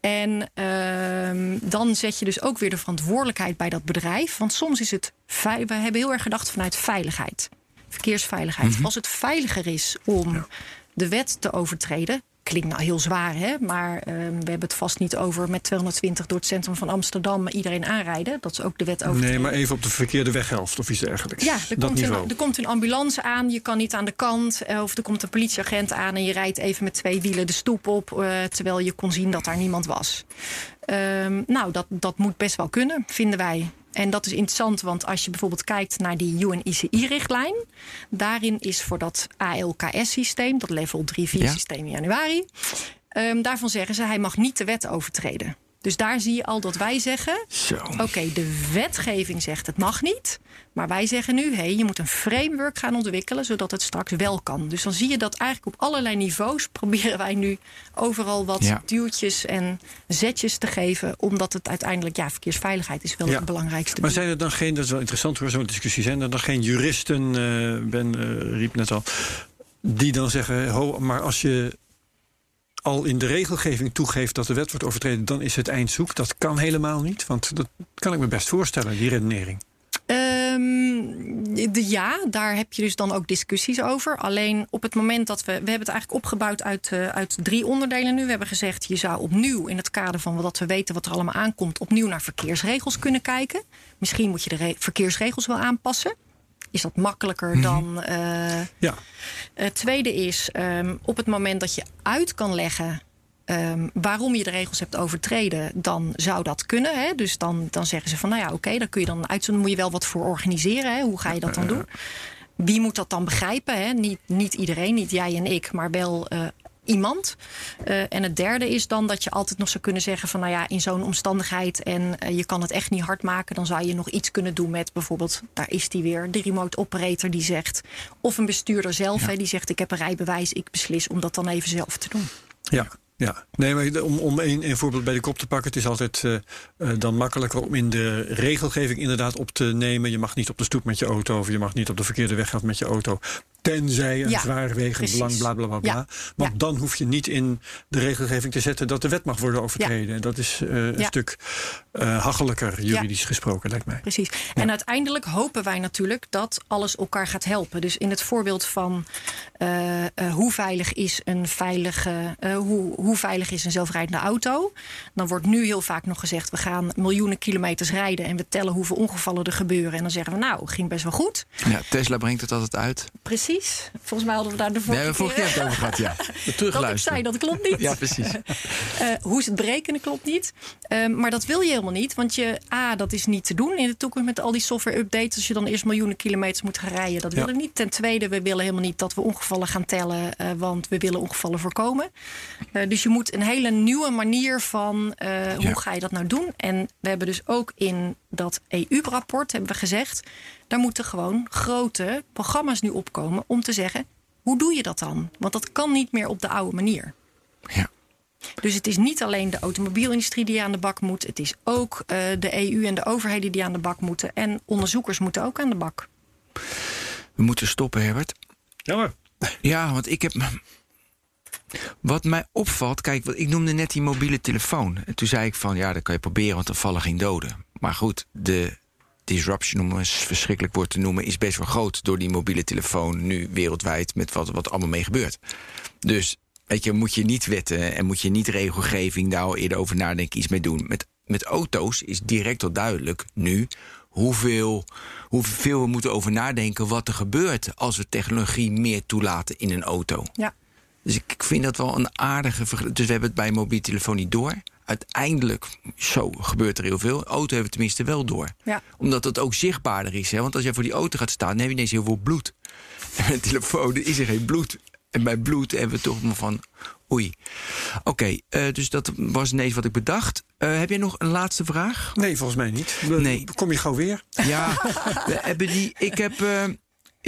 En ehm, dan zet je dus ook weer de verantwoordelijkheid bij dat bedrijf. Want soms is het... We hebben heel erg gedacht vanuit veiligheid. Verkeersveiligheid. Mhm. Als het veiliger is om de wet te overtreden... Klinkt nou heel zwaar, hè? maar ehm, we hebben het vast niet over met 220 door het centrum van Amsterdam iedereen aanrijden. Dat is ook de wet overtreden. Nee, maar even op de verkeerde weghelft of iets dergelijks. Ja, er dat komt, niveau. een, er komt een ambulance aan, je kan niet aan de kant. eh, Of er komt een politieagent aan en je rijdt even met twee wielen de stoep op. eh, terwijl je kon zien dat daar niemand was. Ehm, nou, dat, dat moet best wel kunnen, vinden wij. En dat is interessant, want als je bijvoorbeeld kijkt naar die UNICI-richtlijn. Daarin is voor dat ALKS-systeem, dat level 3-4-systeem in januari. ehm, daarvan zeggen ze, hij mag niet de wet overtreden. Dus daar zie je al dat wij zeggen. Zo. Oké, de wetgeving zegt het mag niet. Maar wij zeggen nu, hé, je moet een framework gaan ontwikkelen... zodat het straks wel kan. Dus dan zie je dat eigenlijk op allerlei niveaus... proberen wij nu overal wat Ja. duwtjes en zetjes te geven... omdat het uiteindelijk, ja, verkeersveiligheid is wel Ja. het belangrijkste. Maar zijn er dan geen, dat is wel interessant voor zo'n discussie, zijn er dan geen juristen, eh, Ben eh, riep net al, die dan zeggen, ho, maar als je al in de regelgeving toegeeft dat de wet wordt overtreden, dan is het eind zoek. Dat kan helemaal niet, want dat kan ik me best voorstellen, die redenering. Ehm, de, ja, daar heb je dus dan ook discussies over. Alleen op het moment dat we. We hebben het eigenlijk opgebouwd uit, eh, uit drie onderdelen nu. We hebben gezegd, je zou opnieuw in het kader van wat we weten wat er allemaal aankomt, opnieuw naar verkeersregels kunnen kijken. Misschien moet je de re- verkeersregels wel aanpassen. Is dat makkelijker dan. eh, Ja, het tweede is, ehm, op het moment dat je uit kan leggen ehm, waarom je de regels hebt overtreden, dan zou dat kunnen. Hè? Dus dan, dan zeggen ze van, nou ja, oké, dan kun je dan uit. Dan moet je wel wat voor organiseren. Hè? Hoe ga je dat dan doen? Wie moet dat dan begrijpen? Hè? Niet, niet iedereen, niet jij en ik, maar wel eh, iemand. Eh, en het derde is dan dat je altijd nog zou kunnen zeggen van, nou ja, in zo'n omstandigheid en eh, je kan het echt niet hard maken, dan zou je nog iets kunnen doen met bijvoorbeeld, daar is die weer, de remote operator die zegt, of een bestuurder zelf, hè, die zegt, ik heb een rijbewijs, ik beslis om dat dan even zelf te doen. ja. Ja, nee, maar om, om een, een voorbeeld bij de kop te pakken. Het is altijd eh, eh, dan makkelijker om in de regelgeving inderdaad op te nemen. Je mag niet op de stoep met je auto of je mag niet op de verkeerde weg gaan met je auto. Tenzij een Ja, zwaarwegend belang, bla bla bla. bla. Ja, Want ja. dan hoef je niet in de regelgeving te zetten dat de wet mag worden overtreden. En Dat is eh, een stuk eh hachelijker juridisch gesproken, lijkt mij. Precies. En uiteindelijk hopen wij natuurlijk dat alles elkaar gaat helpen. Dus in het voorbeeld van hoe veilig is een veilige, hoe, hoe veilig is een zelfrijdende auto? Dan wordt nu heel vaak nog gezegd: we gaan miljoenen kilometers rijden en we tellen hoeveel ongevallen er gebeuren. En dan zeggen we, nou, ging best wel goed. Ja, Tesla brengt het altijd uit. Precies. Volgens mij hadden we daar de We vorige vorige keer keer. het over gehad, ja. Dat ik zei, dat klopt niet. Ja, precies. Eh, hoe ze het berekenen klopt niet. Ehm, maar dat wil je helemaal niet. Want je, A, dat is niet te doen in de toekomst met al die software-updates. Als je dan eerst miljoenen kilometers moet gaan rijden. Dat willen we niet. Ten tweede, we willen helemaal niet dat we ongevallen gaan tellen. eh, want we willen ongevallen voorkomen. Eh, dus je moet een hele nieuwe manier van eh, Ja. hoe ga je dat nou doen. En we hebben dus ook in dat EU-rapport hebben we gezegd. Daar moeten gewoon grote programma's nu opkomen om te zeggen. Hoe doe je dat dan? Want dat kan niet meer op de oude manier. Ja. Dus het is niet alleen de automobielindustrie die aan de bak moet. Het is ook eh, de EU en de overheden die aan de bak moeten. En onderzoekers moeten ook aan de bak. We moeten stoppen, Herbert. Jammer. Ja, want ik heb. Wat mij opvalt, kijk, ik noemde net die mobiele telefoon. En toen zei ik van ja, dat kan je proberen, want er vallen geen doden. Maar goed, de disruption, om een verschrikkelijk woord te noemen, is best wel groot door die mobiele telefoon nu wereldwijd met wat, wat allemaal mee gebeurt. Dus weet je, moet je niet wetten en moet je niet regelgeving daar al eerder over nadenken, iets mee doen. Met, met auto's is direct al duidelijk nu hoeveel, hoeveel we moeten over nadenken wat er gebeurt als we technologie meer toelaten in een auto. Ja. Dus ik, ik vind dat wel een aardige vergelijking. Dus we hebben het bij mobiele telefoon niet door. Uiteindelijk, zo gebeurt er heel veel. Auto hebben we tenminste wel door. Ja. Omdat het ook zichtbaarder is. Hè? Want als jij voor die auto gaat staan, dan heb je ineens heel veel bloed. En met een telefoon is er geen bloed. En bij bloed hebben we toch maar van... Oei. Oké, eh, dus dat was ineens wat ik bedacht. Eh, heb jij nog een laatste vraag? Nee, volgens mij niet. Nee. Kom je gauw weer? Ja, we hebben die. Ik heb. eh,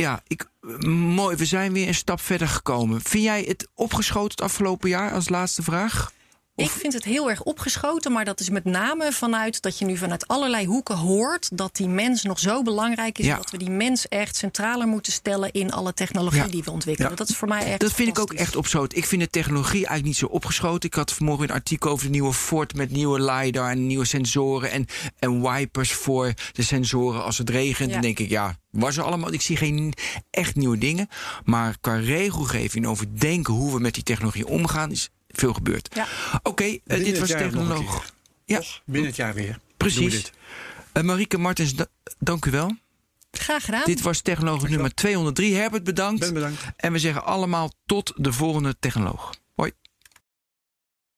ja, ik, mooi. We zijn weer een stap verder gekomen. Vind jij het opgeschoten het afgelopen jaar als laatste vraag? Ik vind het heel erg opgeschoten, maar dat is met name vanuit dat je nu vanuit allerlei hoeken hoort dat die mens nog zo belangrijk is. Ja. Dat we die mens echt centraler moeten stellen in alle technologie Ja. die we ontwikkelen. Ja. Dat is voor mij echt. Dat vind ik ook echt opgeschoten. Ik vind de technologie eigenlijk niet zo opgeschoten. Ik had vanmorgen een artikel over de nieuwe Ford met nieuwe LiDAR en nieuwe sensoren en, en wipers voor de sensoren als het regent. Dan denk ik, ja, was er allemaal. Ik zie geen echt nieuwe dingen. Maar qua regelgeving over denken hoe we met die technologie omgaan, is veel gebeurd. Ja. Oké, eh, dit was technoloog. Ja? Binnen het jaar weer. Precies. dit. Eh, Marieke Martens, da- dank u wel. Graag gedaan. Dit was technoloog nummer 203. Herbert, bedankt. Ben bedankt. En we zeggen allemaal tot de volgende technoloog.